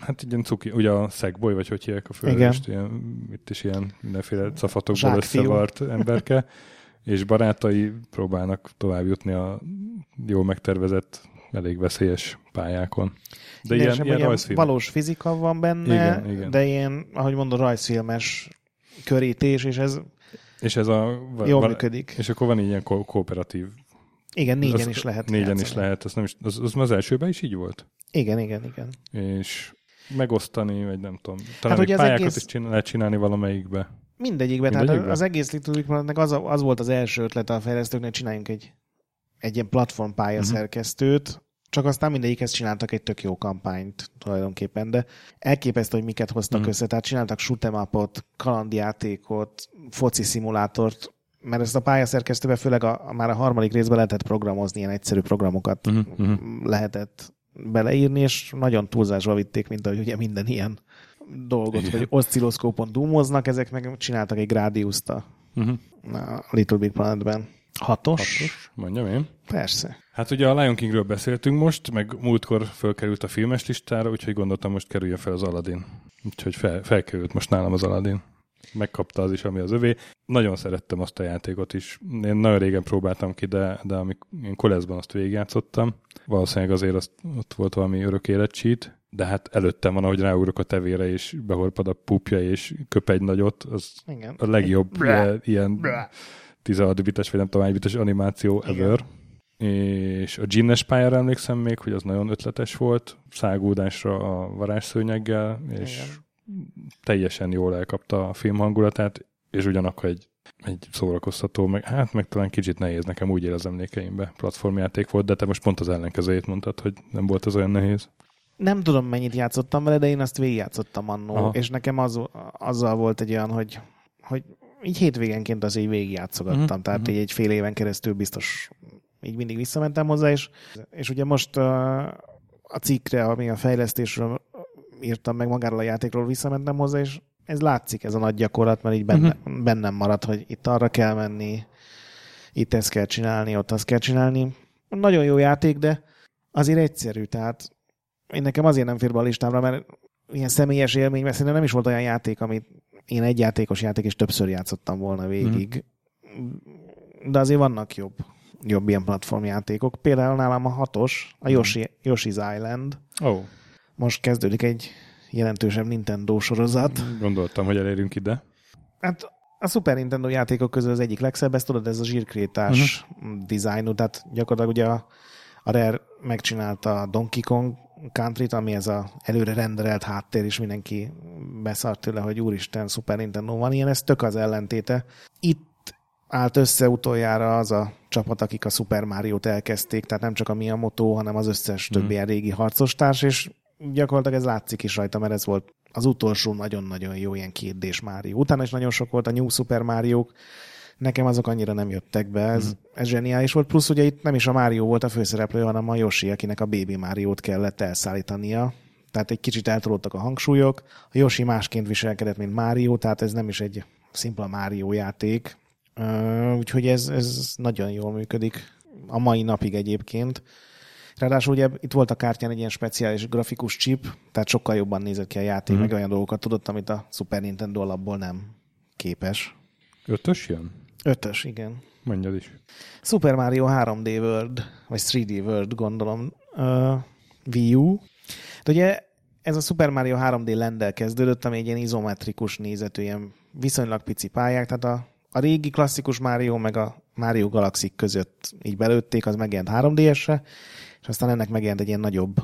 hát ilyen cuki, ugye a Segboy, vagy hogy hívják a főhőst, ilyen, itt is ilyen mindenféle cafatokból Zsákfiú. összevart emberke, <laughs> és barátai próbálnak tovább jutni a jól megtervezett, elég veszélyes pályákon. De Igen, ilyen, ilyen ugye rajzfilm. valós fizika van benne, Igen, igen. de ilyen, ahogy mondod, rajzfilmes körítés, és ez És ez a... jól van- működik. És akkor van ilyen ko- kooperatív. Igen, négyen Az- is lehet Négyen játszani. is lehet, az, nem is, az, az az elsőben is így volt? Igen, igen, igen. És megosztani, vagy nem tudom. Talán Hát az pályákat egész- is csinál, lehet csinálni valamelyikbe. Mindegyikben, tehát Mindegyikben? az egész Little Big az, az volt az első ötlete a fejlesztőknek, csináljunk egy, egy ilyen platform pályaszerkesztőt, csak aztán mindegyikhez csináltak egy tök jó kampányt tulajdonképpen, de elképesztő, hogy miket hoztak Mhm. össze. Tehát csináltak shoot'em kalandjátékot, foci szimulátort, mert ezt a pályaszerkesztőbe főleg a, már a harmadik részben lehetett programozni, ilyen egyszerű programokat uh-huh. lehetett beleírni, és nagyon túlzásba vitték, mint ahogy ugye minden ilyen dolgot, Igen. hogy oszcilloszkópon dumoznak, ezek meg csináltak egy Gradius-t a Uh-huh. Little Big Planetben. Hatos? Hatos, mondjam én. Persze. Hát ugye a Lion Kingről beszéltünk most, meg múltkor fölkerült a filmes listára, úgyhogy gondoltam most kerülje fel az Aladdin. Úgyhogy fel, felkerült most nálam az Aladdin. Megkapta az is, ami az övé. Nagyon szerettem azt a játékot is. Én nagyon régen próbáltam ki, de, de amikor én koleszban azt végigjátszottam. Valószínűleg azért azt, ott volt valami örök életcsít, de hát előttem van, ahogy ráugrok a tevére, és behorpad a pupja, és köp egy nagyot, az Igen. a legjobb Bra. ilyen, Bra. 16 bites, vagy nem tudom, bites animáció Igen. ever. És a Ginnes pályára emlékszem még, hogy az nagyon ötletes volt, szágódásra a varázsszőnyeggel, és Igen. teljesen jól elkapta a film hangulatát, és ugyanakkor egy, egy szórakoztató, meg, hát meg talán kicsit nehéz, nekem úgy él az emlékeimbe, platformjáték volt, de te most pont az ellenkezőjét mondtad, hogy nem volt az olyan nehéz. Nem tudom, mennyit játszottam vele, de én azt végigjátszottam annó, Aha. és nekem az, azzal volt egy olyan, hogy, hogy így hétvégenként az így végigjátszogattam, Mhm, tehát mhm. így egy fél éven keresztül biztos így mindig visszamentem hozzá, és, és ugye most uh, a cikkre, ami a fejlesztésről írtam meg magáról a játékról, visszamentem hozzá, és ez látszik, ez a nagy gyakorlat, mert így benne, Mhm. bennem maradt, hogy itt arra kell menni, itt ezt kell csinálni, ott azt kell csinálni. Nagyon jó játék, de azért egyszerű, tehát én nekem azért nem fér be a listámra, mert ilyen személyes élmény, mert szerintem nem is volt olyan játék, amit én egy játékos játék, és többször játszottam volna végig. De azért vannak jobb, jobb ilyen platformjátékok. Például nálam a hatos, a Yoshi, Yoshi's Island. Oh, Most kezdődik egy jelentősebb Nintendo sorozat. gondoltam, hogy elérünk ide. Hát a Super Nintendo játékok közül az egyik legszebb, ezt tudod, ez a zsírkrétás uh-huh. dizájnú, tehát gyakorlatilag ugye a, a Rare megcsinálta a Donkey Kong Country-t, ami ez a előre renderelt háttér, és mindenki beszart tőle, hogy úristen, Super Nintendo van ilyen, ez tök az ellentéte. Itt állt össze utoljára az a csapat, akik a Super Mario-t elkezdték, tehát nem csak a Miyamoto, hanem az összes többi mm. régi harcostárs, és gyakorlatilag ez látszik is rajta, mert ez volt az utolsó nagyon-nagyon jó ilyen kétdés Mario. Utána is nagyon sok volt a New Super mario nekem azok annyira nem jöttek be, ez, mm. ez zseniális volt. Plusz ugye itt nem is a Mario volt a főszereplő, hanem a Yoshi, akinek a Baby Mario-t kellett elszállítania. Tehát egy kicsit eltolódtak a hangsúlyok. A Yoshi másként viselkedett, mint Mario, tehát ez nem is egy szimpla Mario játék. Úgyhogy ez, ez nagyon jól működik. A mai napig egyébként. Ráadásul ugye itt volt a kártyán egy ilyen speciális grafikus chip, tehát sokkal jobban nézett ki a játék, mm. meg olyan dolgokat tudott, amit a Super Nintendo alapból nem képes. Ötös jön? Ötös, igen. Mondjad is. Super Mario 3D World, vagy 3D World, gondolom, uh, Wii U. De ugye ez a Super Mario 3D lendel kezdődött, ami egy ilyen izometrikus nézetű, ilyen viszonylag pici pályák, tehát a, a régi klasszikus Mario meg a Mario Galaxy között így belőtték, az megjelent 3DS-re, és aztán ennek megjelent egy ilyen nagyobb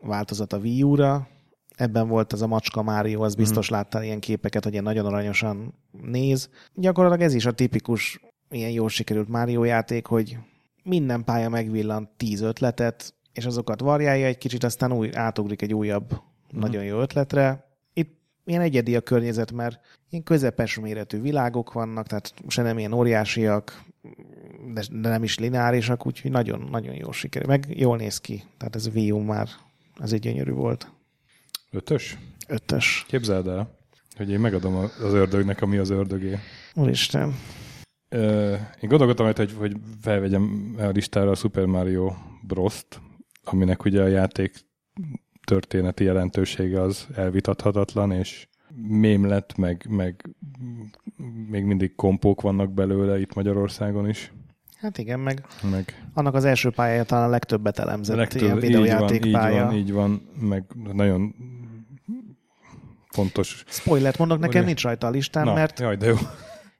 változat a Wii U-ra, ebben volt az a macska Mário, az biztos mm. láttál ilyen képeket, hogy ilyen nagyon aranyosan néz. Gyakorlatilag ez is a tipikus ilyen jól sikerült Mario játék, hogy minden pálya megvillant tíz ötletet, és azokat variálja egy kicsit, aztán új, átugrik egy újabb mm. nagyon jó ötletre. Itt ilyen egyedi a környezet, mert ilyen közepes méretű világok vannak, tehát se nem ilyen óriásiak, de, de nem is lineárisak, úgyhogy nagyon-nagyon jól sikerül. Meg jól néz ki. Tehát ez a Wii U már, ez egy gyönyörű volt. Ötös? Ötös. Képzeld el, hogy én megadom az ördögnek, ami az ördögé. Úristen. Én gondolkodtam, hogy, hogy felvegyem a listára a Super Mario Bros-t, aminek ugye a játék történeti jelentősége az elvitathatatlan, és mém lett, meg, meg még mindig kompók vannak belőle itt Magyarországon is. Hát igen, meg, meg annak az első pályája talán a legtöbbet elemzett legtöbb, ilyen videójáték így van, pálya. Így van, így van, meg nagyon fontos. Spoilert mondok, nekem nincs rajta a listán, Na, mert jaj, de jó.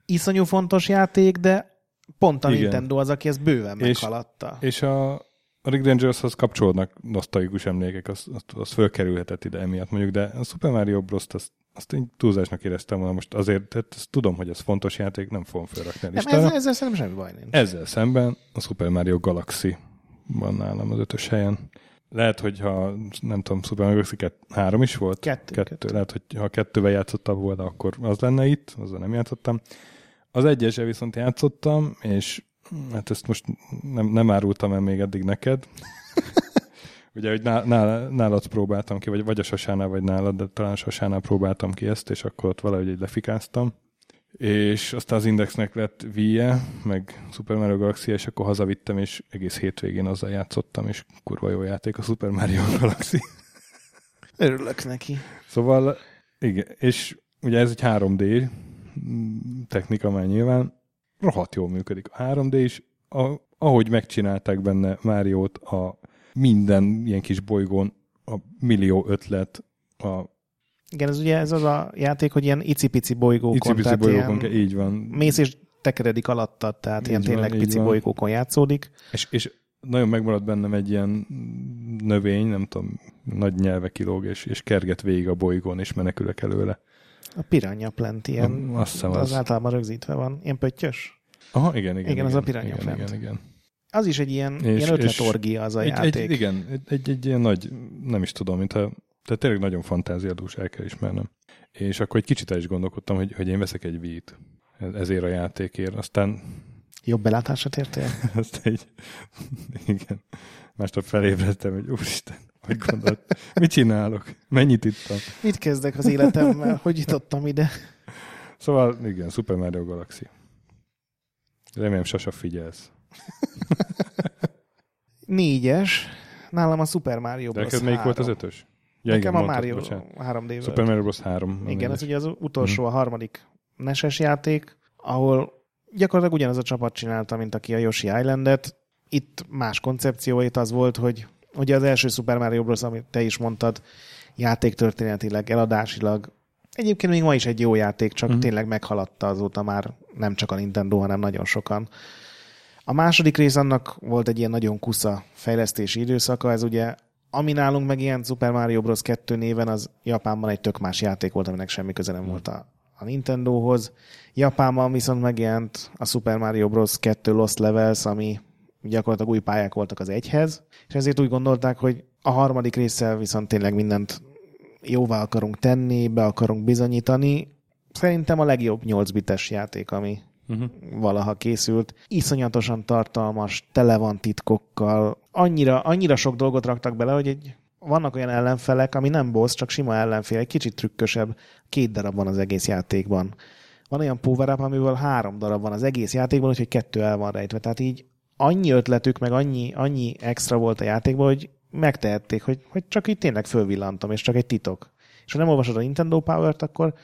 iszonyú fontos játék, de pont a Igen. Nintendo az, aki ezt bőven és, meghaladta. És a, a Rick Dangerous-hoz kapcsolódnak nosztalikus emlékek, az, az, az fölkerülhetett ide emiatt mondjuk, de a Super Mario bros azt, azt én túlzásnak éreztem volna most azért, tehát ezt tudom, hogy ez fontos játék, nem fogom felrakni. Nem, ezzel, ezzel szerintem semmi baj nincs. Ezzel szemben a Super Mario Galaxy van nálam az ötös helyen. Lehet, hogyha nem tudom, Super Mario Galaxy 3 is volt? Kettő, kettő. kettő. Lehet, hogy ha kettővel játszottam volna, akkor az lenne itt, azzal nem játszottam. Az egyesre viszont játszottam, és hát ezt most nem, nem árultam el még eddig neked. <laughs> Ugye, hogy nál, nálad próbáltam ki, vagy, vagy a sasánál, vagy nálad, de talán a sasánál próbáltam ki ezt, és akkor ott valahogy egy lefikáztam és aztán az Indexnek lett Wii-e, meg Super Mario Galaxy, és akkor hazavittem, és egész hétvégén azzal játszottam, és kurva jó játék a Super Mario <laughs> Galaxy. Örülök neki. Szóval, igen, és ugye ez egy 3D technika már nyilván, rohadt jól működik a 3D is, a, ahogy megcsinálták benne Máriót a minden ilyen kis bolygón, a millió ötlet, a igen, ez ugye ez az a játék, hogy ilyen icipici bolygókon. Icipici bolygókon, ilyen, így van. Mész és tekeredik alattad, tehát így ilyen van, tényleg pici van. bolygókon játszódik. És, és nagyon megmaradt bennem egy ilyen növény, nem tudom, nagy nyelve kilóg, és, és kerget végig a bolygón, és menekülök előle. A piranha plant, ilyen, a, azt az, az általában rögzítve van. Ilyen pöttyös? Aha, igen, igen. Igen, igen az a piranha igen, plant. Igen, igen. Az is egy ilyen, és, ilyen ötletorgia az a egy, játék. Egy, igen, egy, egy, egy ilyen nagy, nem is tudom, mintha tehát tényleg nagyon fantáziadús, el kell ismernem. És akkor egy kicsit el is gondolkodtam, hogy, hogy én veszek egy Wii-t ezért a játékért. Aztán... Jobb belátását értél? <laughs> Azt egy... Igen. Másnap felébredtem, hogy úristen, hogy gondolt, mit csinálok? Mennyit ittam? Mit kezdek az életemmel? Hogy jutottam ide? Szóval igen, Super Mario Galaxy. Remélem, Sasa figyelsz. Négyes. Nálam a Super Mario Bros. De melyik volt az ötös? Ja, Nekem igen, a Mario bocsánat. 3D Super Mario Bros. 3. Igen, ez ugye az utolsó, hmm. a harmadik neses játék, ahol gyakorlatilag ugyanaz a csapat csinálta, mint aki a Yoshi Islandet. Itt más koncepcióit az volt, hogy ugye az első Super Mario Bros., amit te is mondtad, játéktörténetileg, eladásilag Egyébként még ma is egy jó játék, csak Mhm. mm. tényleg meghaladta azóta már nem csak a Nintendo, hanem nagyon sokan. A második rész annak volt egy ilyen nagyon kusza fejlesztési időszaka, ez ugye ami nálunk meg ilyen Super Mario Bros. 2 néven, az Japánban egy tök más játék volt, aminek semmi köze nem volt a, a Nintendohoz. Japánban viszont megjelent a Super Mario Bros. 2 Lost Levels, ami gyakorlatilag új pályák voltak az egyhez, és ezért úgy gondolták, hogy a harmadik résszel viszont tényleg mindent jóvá akarunk tenni, be akarunk bizonyítani. Szerintem a legjobb 8 bites játék, ami Uh-huh. valaha készült. Iszonyatosan tartalmas, tele van titkokkal. Annyira, annyira sok dolgot raktak bele, hogy egy, vannak olyan ellenfelek, ami nem boss, csak sima ellenfél, egy kicsit trükkösebb. Két darab van az egész játékban. Van olyan power up, amiből három darab van az egész játékban, úgyhogy kettő el van rejtve. Tehát így annyi ötletük, meg annyi, annyi extra volt a játékban, hogy megtehették, hogy, hogy csak így tényleg fölvillantom, és csak egy titok. És ha nem olvasod a Nintendo Power-t, akkor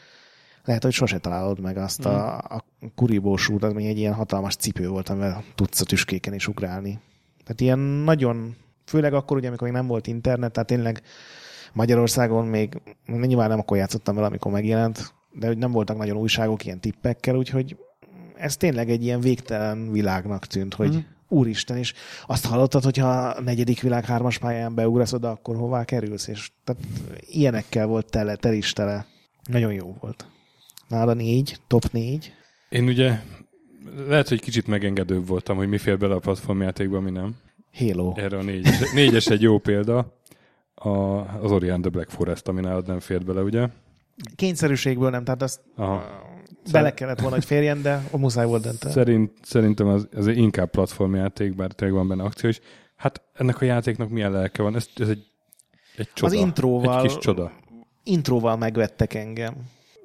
lehet, hogy sose találod meg azt a, a Kuribo shoot, ami egy ilyen hatalmas cipő volt, amivel tudsz a tüskéken is ugrálni. Tehát ilyen nagyon, főleg akkor ugye, amikor még nem volt internet, tehát tényleg Magyarországon még, nyilván nem akkor játszottam vele, amikor megjelent, de hogy nem voltak nagyon újságok ilyen tippekkel, úgyhogy ez tényleg egy ilyen végtelen világnak tűnt, hogy Mhm. Úristen, és azt hallottad, hogyha a negyedik világ hármas pályán beugrasz oda, akkor hová kerülsz, és tehát ilyenekkel volt tele, tel is tele. Nagyon jó volt. Nála négy, top négy. Én ugye lehet, hogy kicsit megengedőbb voltam, hogy mi fér bele a platformjátékba, mi nem. Halo. Erre a négyes, négyes egy jó példa. A, az Ori and the Black Forest, ami nálad nem fért bele, ugye? Kényszerűségből nem, tehát azt Aha. Bele kellett volna, hogy férjen, de a muszáj volt dönteni. Szerint, szerintem az, az inkább platformjáték, bár tényleg van benne akció is. Hát ennek a játéknak milyen lelke van? Ez, ez egy, egy csoda. Az intróval, Egy kis csoda. intróval megvettek engem.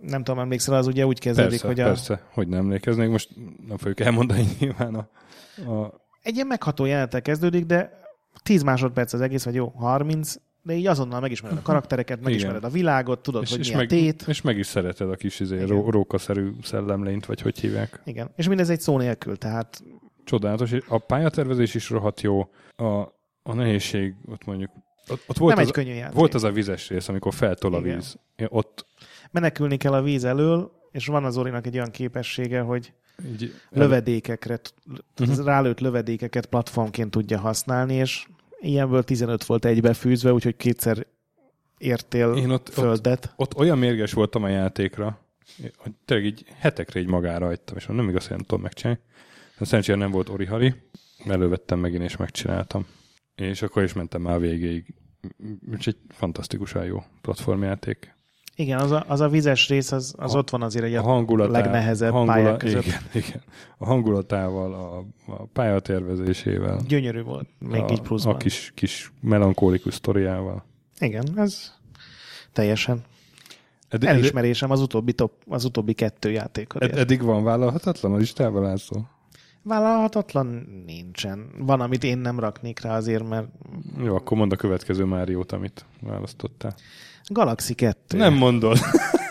Nem tudom, emlékszel, az ugye úgy kezdődik, Persze, hogy a, persze, hogy nem emlékeznék. Most nem fogjuk elmondani <laughs> nyilván a, a egy ilyen megható jelenettel kezdődik, de 10 másodperc az egész, vagy jó, 30, de így azonnal megismered a karaktereket, megismered a világot, tudod, és, hogy és, mi a meg, tét. és meg is szereted a kis izé, Igen. ró, rókaszerű szellemlényt, vagy hogy hívják. Igen. És mindez egy szó nélkül, tehát Csodálatos. A pályatervezés is rohadt jó. A, a nehézség, ott mondjuk, ott, ott volt, nem az, egy könnyű játék. volt az a vizes rész, amikor feltol a Igen. víz. Én ott Menekülni kell a víz elől, és van az Orinak egy olyan képessége, hogy így, lövedékekre, Mhm. uh-huh. rálőtt lövedékeket platformként tudja használni, és ilyenből 15 volt egybefűzve, úgyhogy kétszer értél Én ott, ott, földet. ott olyan mérges voltam a játékra, hogy tényleg így hetekre így magára hagytam, és nem igaz, hogy nem tudom megcsinálni. De szerencsére nem volt Orihari, elővettem megint és megcsináltam. És akkor is mentem már végéig. Úgyhogy fantasztikusan jó platformjáték. Igen, az a, az a vizes rész, az, az A- ott van azért egy A hangulatá, legnehezebb hangula- pályák között. Igen, <laughs> igen. A hangulatával, a, a pályatervezésével, Gyönyörű volt, még a, így pluszban. a kis, kis melankólikus sztoriával. Igen, ez teljesen ed, elismerésem az utóbbi, top, az utóbbi kettő játékot. ed, eddig van vállalhatatlan a listában, László? Vállalhatatlan nincsen. Van, amit én nem raknék rá azért, mert Jó, akkor mondd a következő Máriót, amit választottál. Galaxy 2. Nem mondod. <laughs>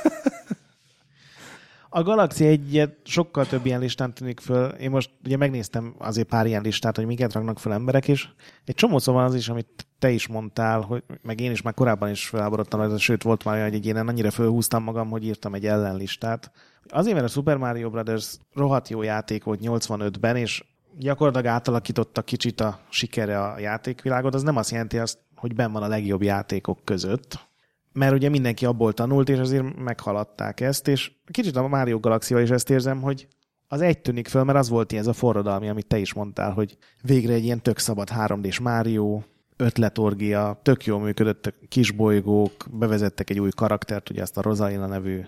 A Galaxy egyet sokkal több ilyen listán tűnik föl. Én most ugye megnéztem azért pár ilyen listát, hogy miket raknak föl emberek is. Egy csomó szóval az is, amit te is mondtál, hogy meg én is már korábban is felháborodtam, rajta, sőt volt már olyan, hogy ilyen annyira fölhúztam magam, hogy írtam egy ellenlistát. Azért, mert a Super Mario Brothers rohadt jó játék volt 85-ben, és gyakorlatilag átalakította kicsit a sikere a játékvilágot, az nem azt jelenti azt, hogy benn van a legjobb játékok között, mert ugye mindenki abból tanult, és azért meghaladták ezt, és kicsit a Mario galaxy is ezt érzem, hogy az egy tűnik föl, mert az volt ez a forradalmi, amit te is mondtál, hogy végre egy ilyen tök szabad 3D-s Mario, ötletorgia, tök jól működött a kis bolygók, bevezettek egy új karaktert, ugye azt a Rosalina nevű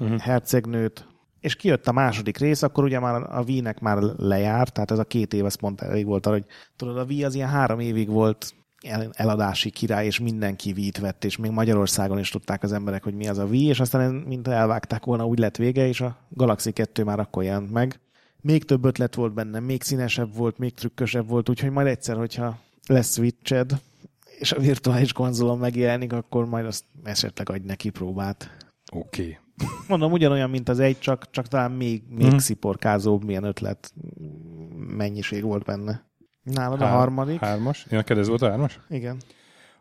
Uh-huh. hercegnőt, és kijött a második rész, akkor ugye már a Wii-nek már lejárt, tehát ez a két év, ez pont elég volt arra, hogy tudod, a Wii az ilyen három évig volt eladási király, és mindenki Wii-t vett, és még Magyarországon is tudták az emberek, hogy mi az a Wii, és aztán mint elvágták volna, úgy lett vége, és a Galaxy 2 már akkor jelent meg. Még több ötlet volt benne, még színesebb volt, még trükkösebb volt, úgyhogy majd egyszer, hogyha lesz Switched, és a virtuális konzolon megjelenik, akkor majd azt esetleg adj neki próbát. Oké. Okay. Mondom, ugyanolyan, mint az egy, csak, csak talán még, még mm. sziporkázóbb, milyen ötlet mennyiség volt benne. Nálad a harmadik? Hármas. Én neked ez volt a hármas? Igen.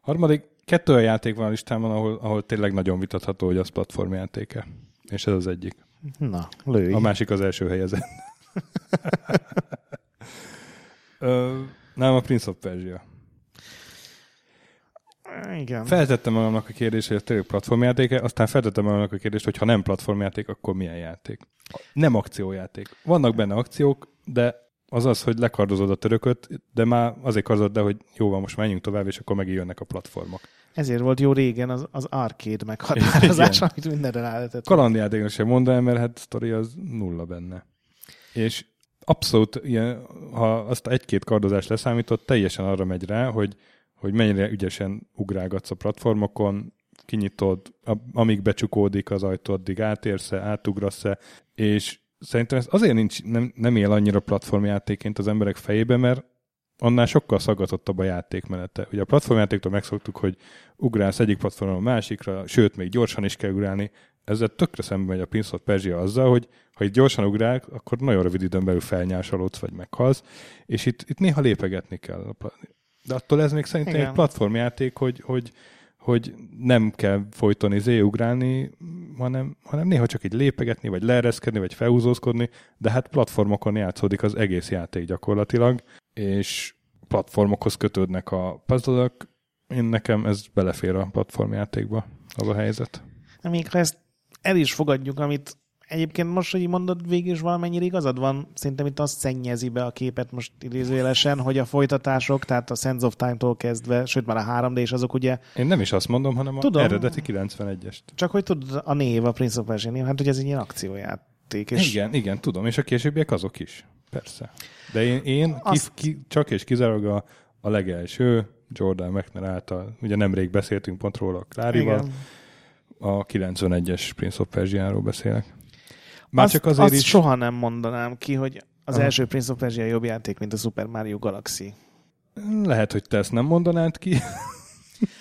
Harmadik, kettő olyan játék van a listámon, ahol, ahol tényleg nagyon vitatható, hogy az platformjátéke. És ez az egyik. Na, lőj. A másik az első helyezett. Nem, a Prince of Persia. Igen. Feltettem magamnak a kérdést, hogy ez tényleg platformjáték aztán feltettem magamnak a kérdést, hogy ha nem platformjáték, akkor milyen játék? Nem akciójáték. Vannak benne akciók, de az az, hogy lekardozod a törököt, de már azért kardozod, de hogy jó van, most menjünk tovább, és akkor megint jönnek a platformok. Ezért volt jó régen az, az arcade <laughs> meghatározás, amit mindenre rá lehetett. Kalandjátéknak sem mondanám, mert hát sztori az nulla benne. És abszolút, ilyen, ha azt egy-két kardozást leszámított, teljesen arra megy rá, hogy, hogy mennyire ügyesen ugrálgatsz a platformokon, kinyitod, amíg becsukódik az ajtó, addig átérsz-e, átugrasz-e, és szerintem ez azért nincs, nem, nem él annyira platformjátéként az emberek fejébe, mert annál sokkal szaggatottabb a játékmenete. Ugye a platformjátéktól megszoktuk, hogy ugrálsz egyik platformon a másikra, sőt, még gyorsan is kell ugrálni. Ezzel tökre szemben megy a Prince of Persia azzal, hogy ha itt gyorsan ugrál, akkor nagyon rövid időn belül felnyásolódsz, vagy meghalsz, és itt, itt néha lépegetni kell. De attól ez még szerintem Igen. egy platformjáték, hogy, hogy, hogy nem kell folyton izé ugrálni, hanem, hanem néha csak egy lépegetni, vagy leereszkedni, vagy felhúzózkodni, de hát platformokon játszódik az egész játék gyakorlatilag, és platformokhoz kötődnek a puzzle Én nekem ez belefér a platformjátékba, az a helyzet. Még ezt el is fogadjuk, amit Egyébként most, hogy mondod, végül is valamennyire igazad van, szerintem itt azt szennyezi be a képet most idézőjelesen, hogy a folytatások, tehát a Sense of Time-tól kezdve, sőt már a 3D és azok ugye... Én nem is azt mondom, hanem Tudom, a eredeti 91-est. Csak hogy tudod, a név, a Prince of Persia név, hát hogy ez egy ilyen akciójáték. És... Igen, igen, tudom, és a későbbiek azok is. Persze. De én, én azt... ki, ki, csak és kizárólag a, a legelső, Jordan McNair által, ugye nemrég beszéltünk pont róla Klárival, igen. a 91-es Prince of Persia-ról beszélek. Már azt, csak azért azt is... soha nem mondanám ki, hogy az Aha. első Prince of Persia jobb játék, mint a Super Mario Galaxy. Lehet, hogy te ezt nem mondanád ki.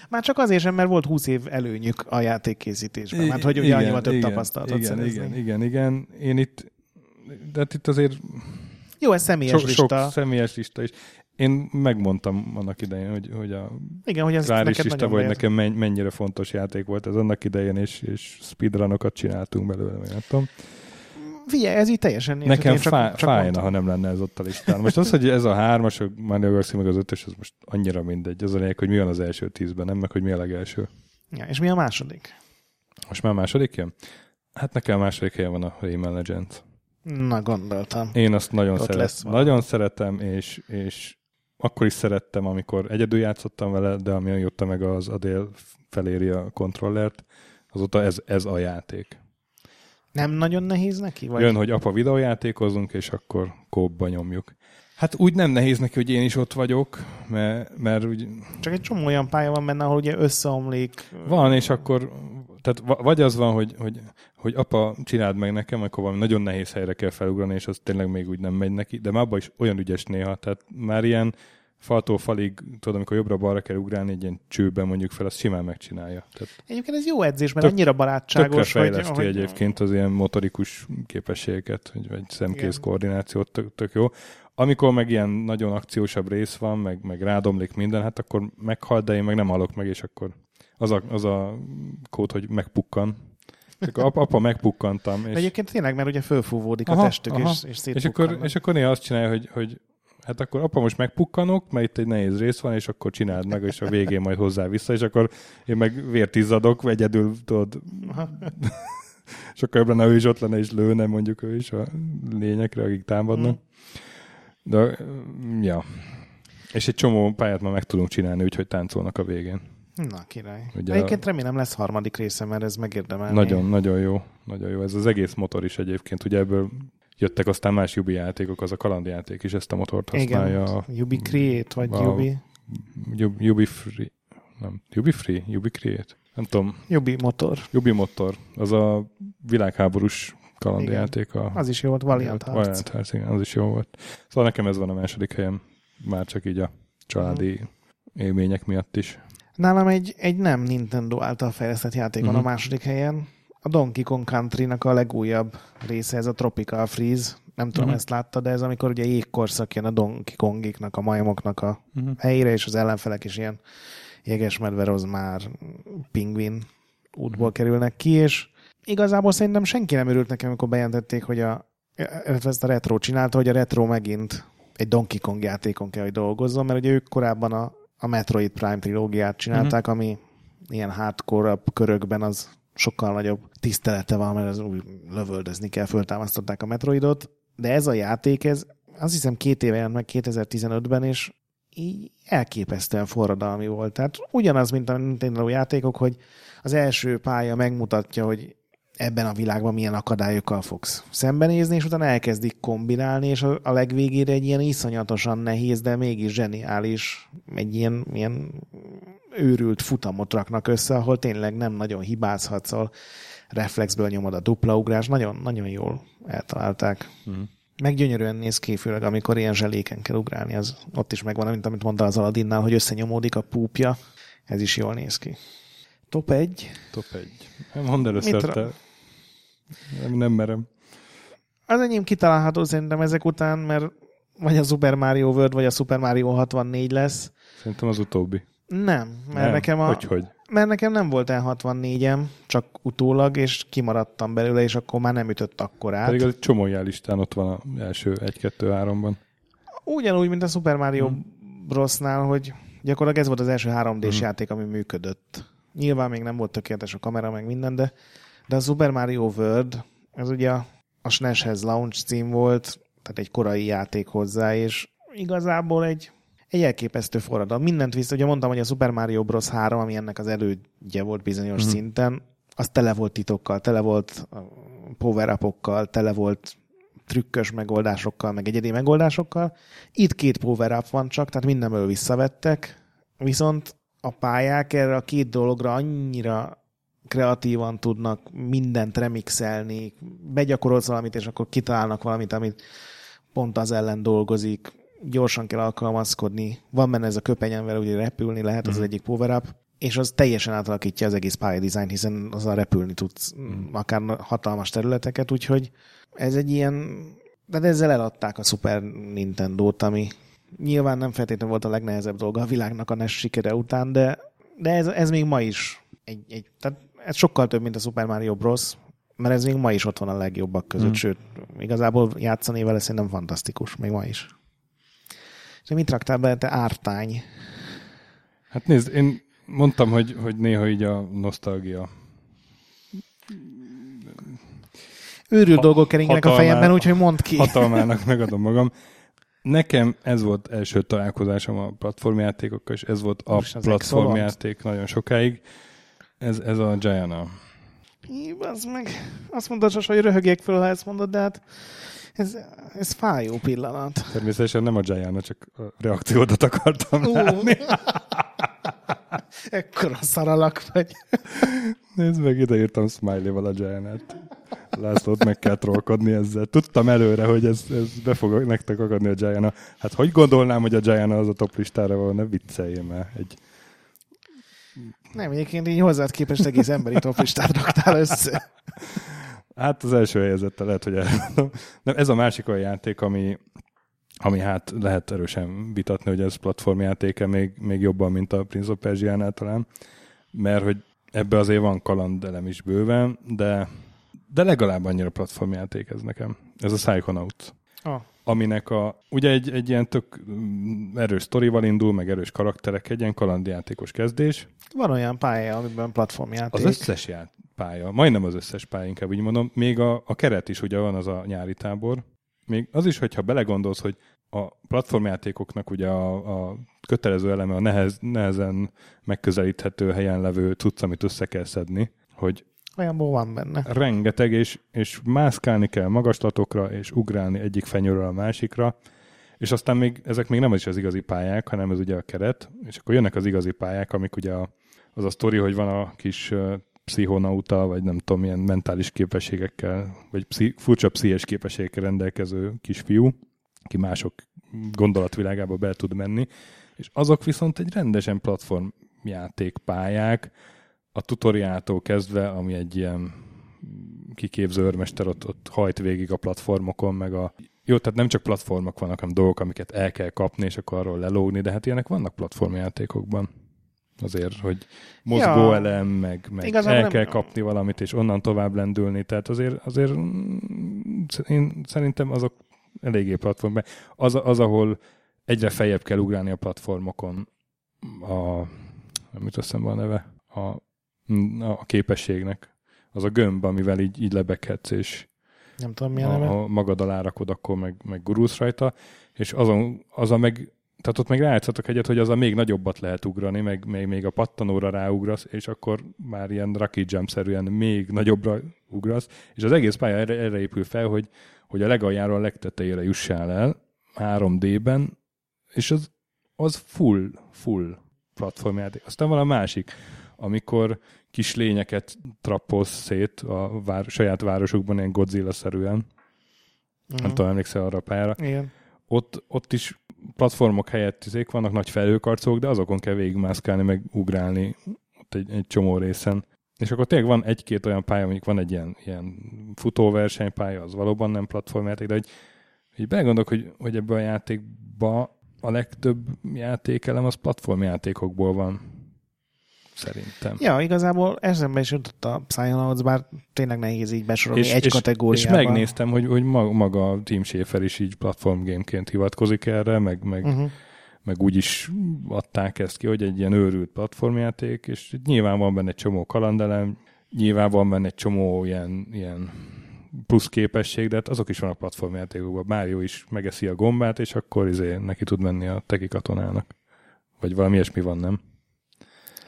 Már csak azért sem, mert volt 20 év előnyük a játékkészítésben. Mert hogy ugye igen, annyival több igen, tapasztalatot igen, szerezni. Igen, igen, igen. Én itt, de hát itt azért jó, ez személyes sok, lista. Sok személyes lista is. Én megmondtam annak idején, hogy, hogy a Igen, hogy ez neked lista, hogy nekem mennyire fontos játék volt ez annak idején, és, és speedrunokat csináltunk belőle, nem tudom figyelj, ez így teljesen Nekem csak, fá, csak fájna, mondtam. ha nem lenne ez ott a listán. Most az, hogy ez a hármas, a Mario Galaxy meg az ötös, az most annyira mindegy. Az a lényeg, hogy mi van az első tízben, nem meg, hogy mi a legelső. Ja, és mi a második? Most már a második jön? Hát nekem a második helyen van a Rayman Legends. Na, gondoltam. Én azt nagyon, szeret, nagyon szeretem, és, és akkor is szerettem, amikor egyedül játszottam vele, de ami jötte meg az Adél feléri a kontrollert, azóta ez, ez a játék. Nem nagyon nehéz neki? Vagy? Jön, hogy apa videójátékozunk, és akkor kópba nyomjuk. Hát úgy nem nehéz neki, hogy én is ott vagyok, mert, mert úgy... Csak egy csomó olyan pálya van benne, ahol ugye összeomlik. Van, és akkor tehát vagy az van, hogy, hogy, hogy apa, csináld meg nekem, akkor valami nagyon nehéz helyre kell felugrani, és az tényleg még úgy nem megy neki, de már abban is olyan ügyes néha, tehát már ilyen faltól falig, tudod, amikor jobbra-balra kell ugrálni egy ilyen csőben mondjuk fel, azt simán megcsinálja. Tehát egyébként ez jó edzés, mert Tök, annyira barátságos. Tökre hogy, hogy... egyébként az ilyen motorikus képességeket, vagy, vagy szemkész koordinációt, tök, tök jó. Amikor meg ilyen nagyon akciósabb rész van, meg, meg rádomlik minden, hát akkor meghal, de én meg nem halok meg, és akkor az a, az a kód, hogy megpukkan. Csak apa, apa megpukkantam. És... De egyébként tényleg, mert ugye fölfúvódik aha, a testük, aha. és, és és akkor, és akkor néha azt csinálja, hogy, hogy hát akkor apa most megpukkanok, mert itt egy nehéz rész van, és akkor csináld meg, és a végén majd hozzá vissza, és akkor én meg vértizadok, vagy egyedül tudod, <laughs> sokkal jobb lenne, ő is ott lenne, és lőne mondjuk ő is a lényekre, akik támadnak. De, ja. És egy csomó pályát már meg tudunk csinálni, úgyhogy táncolnak a végén. Na, király. Ugye egyébként a... remélem lesz harmadik része, mert ez megérdemel. Nagyon, nagyon jó. Nagyon jó. Ez az egész motor is egyébként. Ugye ebből jöttek aztán más Yubi játékok, az a kalandjáték is ezt a motort használja. Igen, Yubi Create, vagy a? Yubi Free. Nem, Yubi Free? Yubi Create? Nem tudom. Yubi Motor. Yubi Motor. Az a világháborús kalandjáték. A, az is jó volt, Valiant Hearts. Valiant Hearts, igen, az is jó volt. Szóval nekem ez van a második helyem, már csak így a családi uh-huh. élmények miatt is. Nálam egy, egy nem Nintendo által fejlesztett játék uh-huh. van a mhm. második helyen a Donkey Kong Country-nak a legújabb része, ez a Tropical Freeze. Nem tudom, uh-huh. ezt látta, de ez amikor ugye jégkorszak jön a Donkey Kongiknak, a majmoknak a uh-huh. helyére, és az ellenfelek is ilyen jegesmedve az már pingvin útból kerülnek ki, és igazából szerintem senki nem örült nekem, amikor bejelentették, hogy a, ezt a Retro csinálta, hogy a Retro megint egy Donkey Kong játékon kell, hogy dolgozzon, mert ugye ők korábban a, a Metroid Prime trilógiát csinálták, uh-huh. ami ilyen hardcore körökben az sokkal nagyobb tisztelete van, mert az úgy lövöldözni kell, föltámasztották a Metroidot, de ez a játék, ez azt hiszem két éve jelent meg 2015-ben, és így elképesztően forradalmi volt. Tehát ugyanaz, mint a Nintendo játékok, hogy az első pálya megmutatja, hogy ebben a világban milyen akadályokkal fogsz szembenézni, és utána elkezdik kombinálni, és a legvégére egy ilyen iszonyatosan nehéz, de mégis zseniális, egy ilyen, ilyen őrült futamot raknak össze, ahol tényleg nem nagyon hibázhatsz, ahol reflexből nyomod a dupla ugrás, nagyon, nagyon jól eltalálták. Mm. Meg gyönyörűen néz ki, főleg amikor ilyen zseléken kell ugrálni, az ott is megvan, mint amit mondta az Aladinnál, hogy összenyomódik a púpja, ez is jól néz ki. Top 1. Top 1. Mondd először te. Nem, nem merem. Az enyém kitalálható szerintem ezek után, mert vagy a Super Mario World, vagy a Super Mario 64 lesz. Szerintem az utóbbi. Nem, mert nem. nekem a... Hogy, hogy? Mert nekem nem volt N64-em, csak utólag, és kimaradtam belőle, és akkor már nem ütött akkor át. Pedig az csomó listán ott van az első 1-2-3-ban. Ugyanúgy, mint a Super Mario hmm. Bros-nál, hogy gyakorlatilag ez volt az első 3D-s hmm. játék, ami működött. Nyilván még nem volt tökéletes a kamera, meg minden, de, de a Super Mario World, ez ugye a, a SNES-hez launch cím volt, tehát egy korai játék hozzá, és igazából egy egy elképesztő forradalom. Mindent vissza, ugye mondtam, hogy a Super Mario Bros. 3, ami ennek az elődje volt bizonyos mm. szinten, az tele volt titokkal, tele volt power tele volt trükkös megoldásokkal, meg egyedi megoldásokkal. Itt két power up van csak, tehát mindenből visszavettek, viszont a pályák erre a két dologra annyira kreatívan tudnak mindent remixelni, begyakorolsz valamit, és akkor kitalálnak valamit, amit pont az ellen dolgozik gyorsan kell alkalmazkodni. Van benne ez a köpenyen, vele ugye repülni lehet, az, mm. az egyik power up, és az teljesen átalakítja az egész pályadizájn, hiszen azzal repülni tudsz mm. akár hatalmas területeket, úgyhogy ez egy ilyen, de ezzel eladták a Super Nintendo-t, ami nyilván nem feltétlenül volt a legnehezebb dolga a világnak a NES sikere után, de, de ez, ez még ma is egy, egy, tehát ez sokkal több, mint a Super Mario Bros., mert ez még ma is ott van a legjobbak között, mm. sőt, igazából játszani vele szerintem fantasztikus, még ma is. És mit raktál be, te ártány? Hát nézd, én mondtam, hogy, hogy néha így a nosztalgia őrült ha, dolgok keringenek a fejemben, úgyhogy mondd ki. Hatalmának megadom magam. Nekem ez volt első találkozásom a platformjátékokkal, és ez volt a Most platformjáték nagyon sokáig. Ez, ez a Giana. Az meg. Azt mondod, hogy röhögjek föl, ha ezt mondod, de hát ez, ez fájó pillanat. Természetesen nem a Giant, csak a reakciódat akartam uh. látni. <laughs> Ekkora szaralak vagy. Nézd meg, ide írtam smiley-val a Giant-et. Lászlót meg kell trollkodni ezzel. Tudtam előre, hogy ez, ez be fog nektek akadni a Giant. Hát hogy gondolnám, hogy a Giant az a top listára van, ne vicceljél már. Egy... Nem, egyébként így hozzád képest egész emberi top listát raktál össze. Hát az első helyezette lehet, hogy elmondom. <laughs> Nem, ez a másik olyan játék, ami, ami hát lehet erősen vitatni, hogy ez platformjátéke még, még jobban, mint a Prince of Persia talán, mert hogy ebbe azért van kalandelem is bőven, de, de legalább annyira platformjáték ez nekem. Ez a Psychonaut. Ah. Aminek a, ugye egy, egy ilyen tök erős sztorival indul, meg erős karakterek, egy ilyen kalandjátékos kezdés. Van olyan pálya, amiben platformjáték. Az összes ját, pálya, majdnem az összes pálya, inkább úgy mondom, még a, a keret is ugye van az a nyári tábor, még az is, hogyha belegondolsz, hogy a platformjátékoknak ugye a, a kötelező eleme a nehez, nehezen megközelíthető helyen levő cucc, amit össze kell szedni, hogy Olyanból van benne. Rengeteg, és, és mászkálni kell magaslatokra, és ugrálni egyik fenyőről a másikra, és aztán még, ezek még nem is az igazi pályák, hanem ez ugye a keret, és akkor jönnek az igazi pályák, amik ugye a, az a sztori, hogy van a kis pszichonauta, vagy nem tudom, milyen mentális képességekkel, vagy pszi, furcsa pszichés képességekkel rendelkező kisfiú, aki mások gondolatvilágába be tud menni, és azok viszont egy rendesen platformjáték pályák, a tutoriától kezdve, ami egy ilyen kiképző őrmester ott, ott hajt végig a platformokon, meg a jó, tehát nem csak platformok vannak, hanem dolgok, amiket el kell kapni, és akkor arról lelógni, de hát ilyenek vannak platformjátékokban. Azért, hogy mozgó Ja. elem, meg, meg Igazából el nem- kell kapni valamit, és onnan tovább lendülni. Tehát azért, azért mm, én szerintem azok eléggé platform. Az, az, ahol egyre feljebb kell ugrálni a platformokon a, mit azt hiszem a neve, a, a képességnek. Az a gömb, amivel így, így lebeghetsz, és Nem tudom, milyen neve. ha, ha magad alá rakod, akkor meg, meg gurulsz rajta, és azon, az a meg, tehát ott meg rájátszatok egyet, hogy az a még nagyobbat lehet ugrani, meg még, még a pattanóra ráugrasz, és akkor már ilyen Rocky Jump-szerűen még nagyobbra ugrasz, és az egész pálya erre, erre épül fel, hogy, hogy a legaljáról a legtetejére jussál el 3D-ben, és az, az full, full platformjáték. Aztán van a másik, amikor kis lényeket trappolsz szét a vár, saját városukban, ilyen Godzilla-szerűen, Mhm. nem tudom, emlékszel arra a pályára, Igen. ott, ott is platformok helyett izék vannak nagy felhőkarcok, de azokon kell végigmászkálni, meg ugrálni ott egy, egy csomó részen. És akkor tényleg van egy-két olyan pálya, mondjuk van egy ilyen, ilyen futóversenypálya, az valóban nem platformjáték, de hogy, hogy belegondolok, hogy, hogy ebben a játékba a legtöbb játékelem az platformjátékokból van. Szerintem. Ja, igazából eszembe is jutott a Psychonauts, bár tényleg nehéz így besorolni és, egy és, kategóriába. és megnéztem, hogy, hogy ma- maga a Team Schafer is így platformgameként hivatkozik erre, meg, meg, Uh-huh. meg úgy is adták ezt ki, hogy egy ilyen őrült platformjáték, és nyilván van benne egy csomó kalandelem, nyilván van benne egy csomó ilyen, ilyen plusz képesség, de hát azok is vannak platformjátékokban. Mario is megeszi a gombát, és akkor izé neki tud menni a teki katonának. Vagy valami ilyesmi van, nem?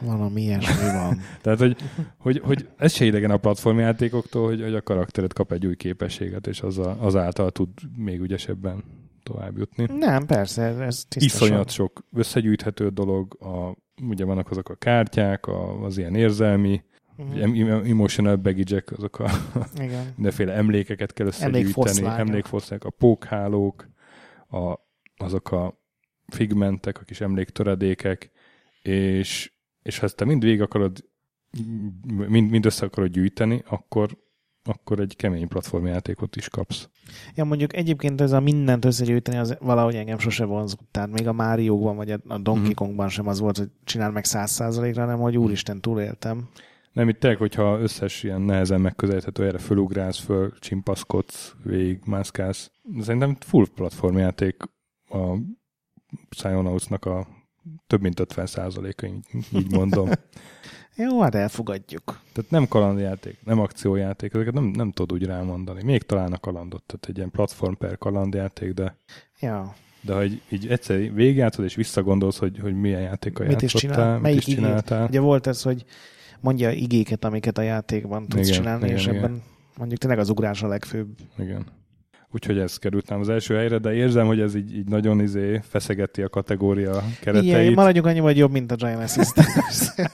Valami ilyesmi van. <laughs> Tehát, hogy, hogy, hogy ez se idegen a platformjátékoktól, hogy, hogy a karaktered kap egy új képességet, és az a, azáltal tud még ügyesebben tovább jutni. Nem, persze, ez- tisztosan. Iszonyat sok összegyűjthető dolog, a, ugye vannak azok a kártyák, a, az ilyen érzelmi, em- emotional baggage azok a Igen. <laughs> mindenféle emlékeket kell összegyűjteni, emlékfoszlányok, a pókhálók, a, azok a figmentek, a kis emléktöredékek, és, és ha ezt te mind végig akarod, mind, mind össze akarod gyűjteni, akkor, akkor egy kemény platformjátékot is kapsz. Ja, mondjuk egyébként ez a mindent összegyűjteni, az valahogy engem sose vonzott. Tehát még a Máriókban, vagy a Donkey Mhm. Kongban sem az volt, hogy csinál meg száz százalékra, hanem hogy úristen, túléltem. Nem, itt tényleg, hogyha összes ilyen nehezen megközelíthető erre fölugrálsz, föl csimpaszkodsz, végig mászkálsz. Szerintem full platformjáték a Psychonauts-nak a több mint 50 százaléka, így, így mondom. <laughs> Jó, hát elfogadjuk. Tehát nem kalandjáték, nem akciójáték, ezeket nem, nem tudod úgy rámondani. Még talán a kalandot, tehát egy ilyen platform per kalandjáték, de, Ja. de ha így, így egyszer végigjátszod és visszagondolsz, hogy, hogy milyen játékkal Mit is játszottál, csinál? mit Melyik is igét? csináltál. Ugye volt ez, hogy mondja igéket, amiket a játékban tudsz Igen, csinálni, igen, és igen. ebben mondjuk tényleg az ugrás a legfőbb. Igen. Úgyhogy ez került nem az első helyre, de érzem, hogy ez így, így nagyon izé feszegeti a kategória kereteit. Igen, maradjunk annyi, vagy jobb, mint a Giant Assistance. <laughs>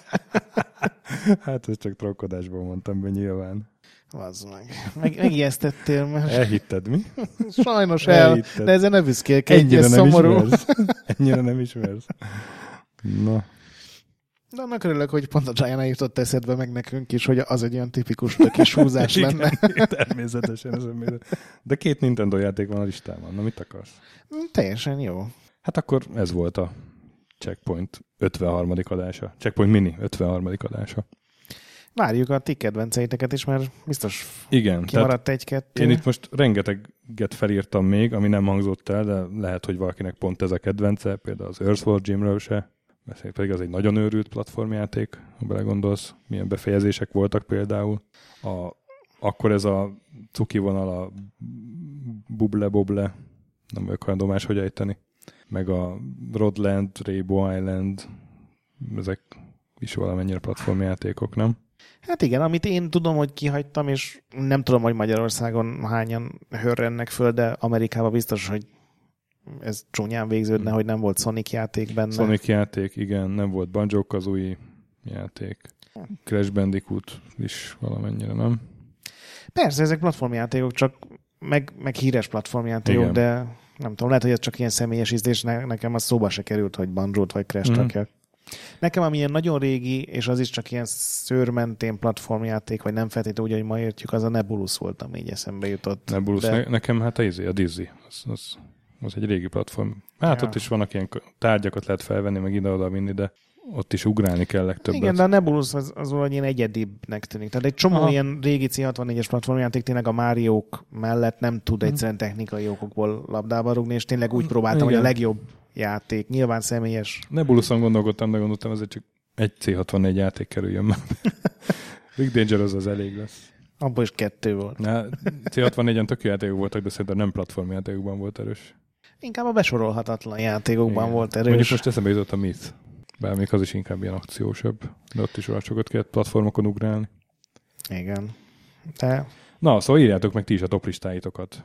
Hát ezt csak trokkodásból mondtam be nyilván. Az meg. meg. Megijesztettél, mert Elhitted, mi? sajnos el, Elhitted. de ezen ne büszkélkedj, Ennyire ez nem szomorú. ismersz. Ennyire nem ismersz. Na, De annak örülök, hogy pont a Giant jutott eszedbe meg nekünk is, hogy az egy olyan tipikus kis húzás <laughs> Igen, lenne. <laughs> természetesen. Ez de két Nintendo játék van a listában. Na, mit akarsz? Teljesen jó. Hát akkor ez volt a Checkpoint 53. adása. Checkpoint Mini 53. adása. Várjuk a ti kedvenceiteket is, mert biztos Igen, kimaradt egy-kettő. Én itt most rengeteget felírtam még, ami nem hangzott el, de lehet, hogy valakinek pont ez a kedvence, például az Earthworld Gymről se, pedig az egy nagyon őrült platformjáték, ha belegondolsz, milyen befejezések voltak például. A, akkor ez a cuki vonal a buble-boble, nem vagyok hajlandó máshogy ejteni, meg a Rodland, Rainbow Island, ezek is valamennyire platformjátékok, nem? Hát igen, amit én tudom, hogy kihagytam, és nem tudom, hogy Magyarországon hányan hörrennek föl, de Amerikában biztos, hogy ez csúnyán végződne, hogy nem volt Sonic játék benne. Sonic játék, igen, nem volt banjo kazooie játék. Crash Bandicoot is valamennyire, nem? Persze, ezek platformjátékok, csak meg, meg híres platformjátékok, Igen. de nem tudom, lehet, hogy ez csak ilyen személyes ízlés, ne, nekem az szóba se került, hogy Banjo-t vagy Crash rakjak. Nekem ami ilyen nagyon régi, és az is csak ilyen szőrmentén platformjáték, vagy nem feltétlenül úgy, hogy ma értjük, az a Nebulus volt, ami így eszembe jutott. Nebulus, De- ne, nekem hát a, izé, a Dizzy, az, az, az egy régi platform. Hát Ja. ott is vannak ilyen tárgyakat lehet felvenni, meg ide-oda vinni, de ott is ugrálni kell legtöbbet. Igen, de a Nebulus az, az valahogy ilyen egyedibbnek tűnik. Tehát egy csomó Aha. ilyen régi C64-es platformjáték tényleg a Máriók mellett nem tud Mhm. egyszerűen technikai okokból labdába rúgni, és tényleg úgy próbáltam, hogy a Igen. legjobb játék, nyilván személyes. Nebuluson gondolkodtam, de gondoltam, azért csak egy C64 játék kerüljön már. <laughs> Big Danger az az elég lesz. Abból is kettő volt. Na, C64-en tök játékok voltak, de szerintem nem platformjátékokban volt erős. Inkább a besorolhatatlan játékokban Igen. volt Mondjuk erős. most eszembe jutott a Myth. Bár még az is inkább ilyen akciósabb. De ott is olyan sokat kellett platformokon ugrálni. Igen. De Na, szóval írjátok meg ti is a toplistáitokat.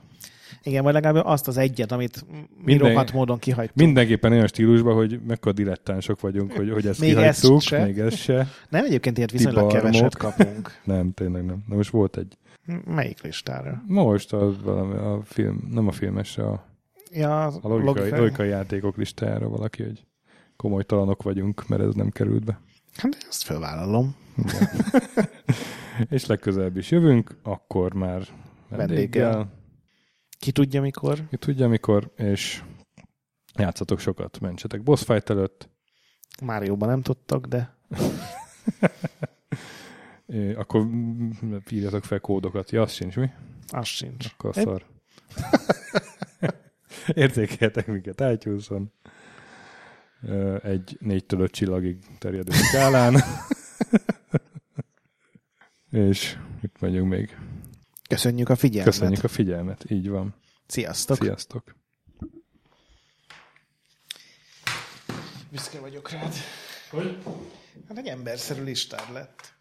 igen, vagy legalább azt az egyet, amit mi Minden- rohadt módon kihagytunk. Mindenképpen olyan stílusban, hogy mekkora dilettánsok vagyunk, hogy, hogy ezt Még kihagytuk, ezt se. még ez se. Nem egyébként ilyet viszonylag Tibarmok. keveset kapunk. <laughs> Nem, tényleg nem. De most volt egy. Melyik listára? Most a, valami, a film, nem a filmesre, a, Ja, a logikai, logikai játékok listájára valaki, hogy komoly talanok vagyunk, mert ez nem került be. Hát ezt felvállalom. <laughs> És legközelebb is jövünk, akkor már vendéggel. Vendéggel. Ki tudja mikor? Ki tudja mikor, és játszatok sokat, mentsetek boss fight előtt, Márióban nem tudtak, de <laughs> É, akkor írjatok fel kódokat. Ja, az sincs, mi? az sincs. Akkor szar. <laughs> <laughs> Értékeljetek minket iTunes-on. Egy négytől öt csillagig terjedő skálán. <laughs> És itt megyünk még. Köszönjük a figyelmet. Köszönjük a figyelmet. Így van. Sziasztok. Sziasztok. Büszke vagyok rád. Hogy? Hát egy emberszerű listád lett.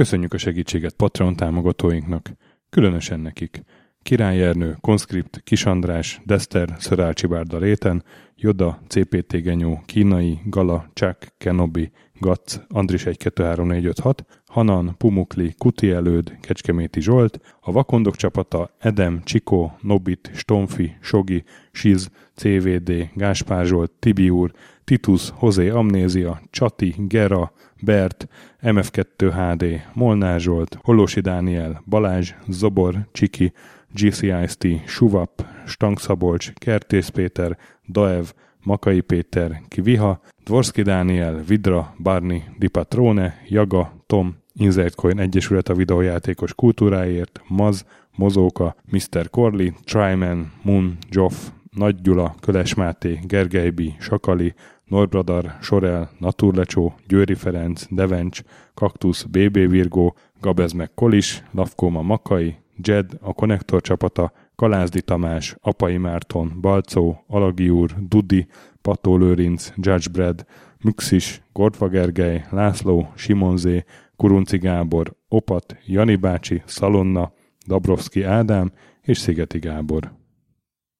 Köszönjük a segítséget Patreon támogatóinknak, különösen nekik. Király Ernő, Konskript, Kis András, Dester, Szörácsi Bárda Réten, Joda, CPT Genyó, Kínai, Gala, Csák, Kenobi, Gac, Andris 123456, Hanan, Pumukli, Kuti Előd, Kecskeméti Zsolt, a Vakondok csapata Edem, Csikó, Nobit, Stomfi, Sogi, Siz, CVD, Gáspár Zsolt, Tibiúr, Titus, Hozé Amnézia, Csati, Gera, Bert, MF2 HD, Molnár Zsolt, Holosi Dániel, Balázs, Zobor, Csiki, GCIST, Suvap, Stangszabolcs, Kertész Péter, Daev, Makai Péter, Kiviha, Dvorski Dániel, Vidra, Barni, Dipatrone, Jaga, Tom, Insertcoin Egyesület a videójátékos kultúráért, Maz, Mozóka, Mr. Corley, Tryman, Moon, Joff, Nagy Gyula, Köles Máté, Gergely B., Sakali, Norbradar, Sorel, Naturlecsó, Győri Ferenc, Devencs, Kaktusz, BB Virgó, Gabez meg Kolis, Lavkóma Makai, Jed, a Konnektor csapata, Kalázdi Tamás, Apai Márton, Balcó, Alagi úr, Dudi, Pató Lőrinc, Judge Brad, Müxis, Gordva Gergely, László, Simonzé, Kurunci Gábor, Opat, Jani bácsi, Szalonna, Dabrowski Ádám és Szigeti Gábor.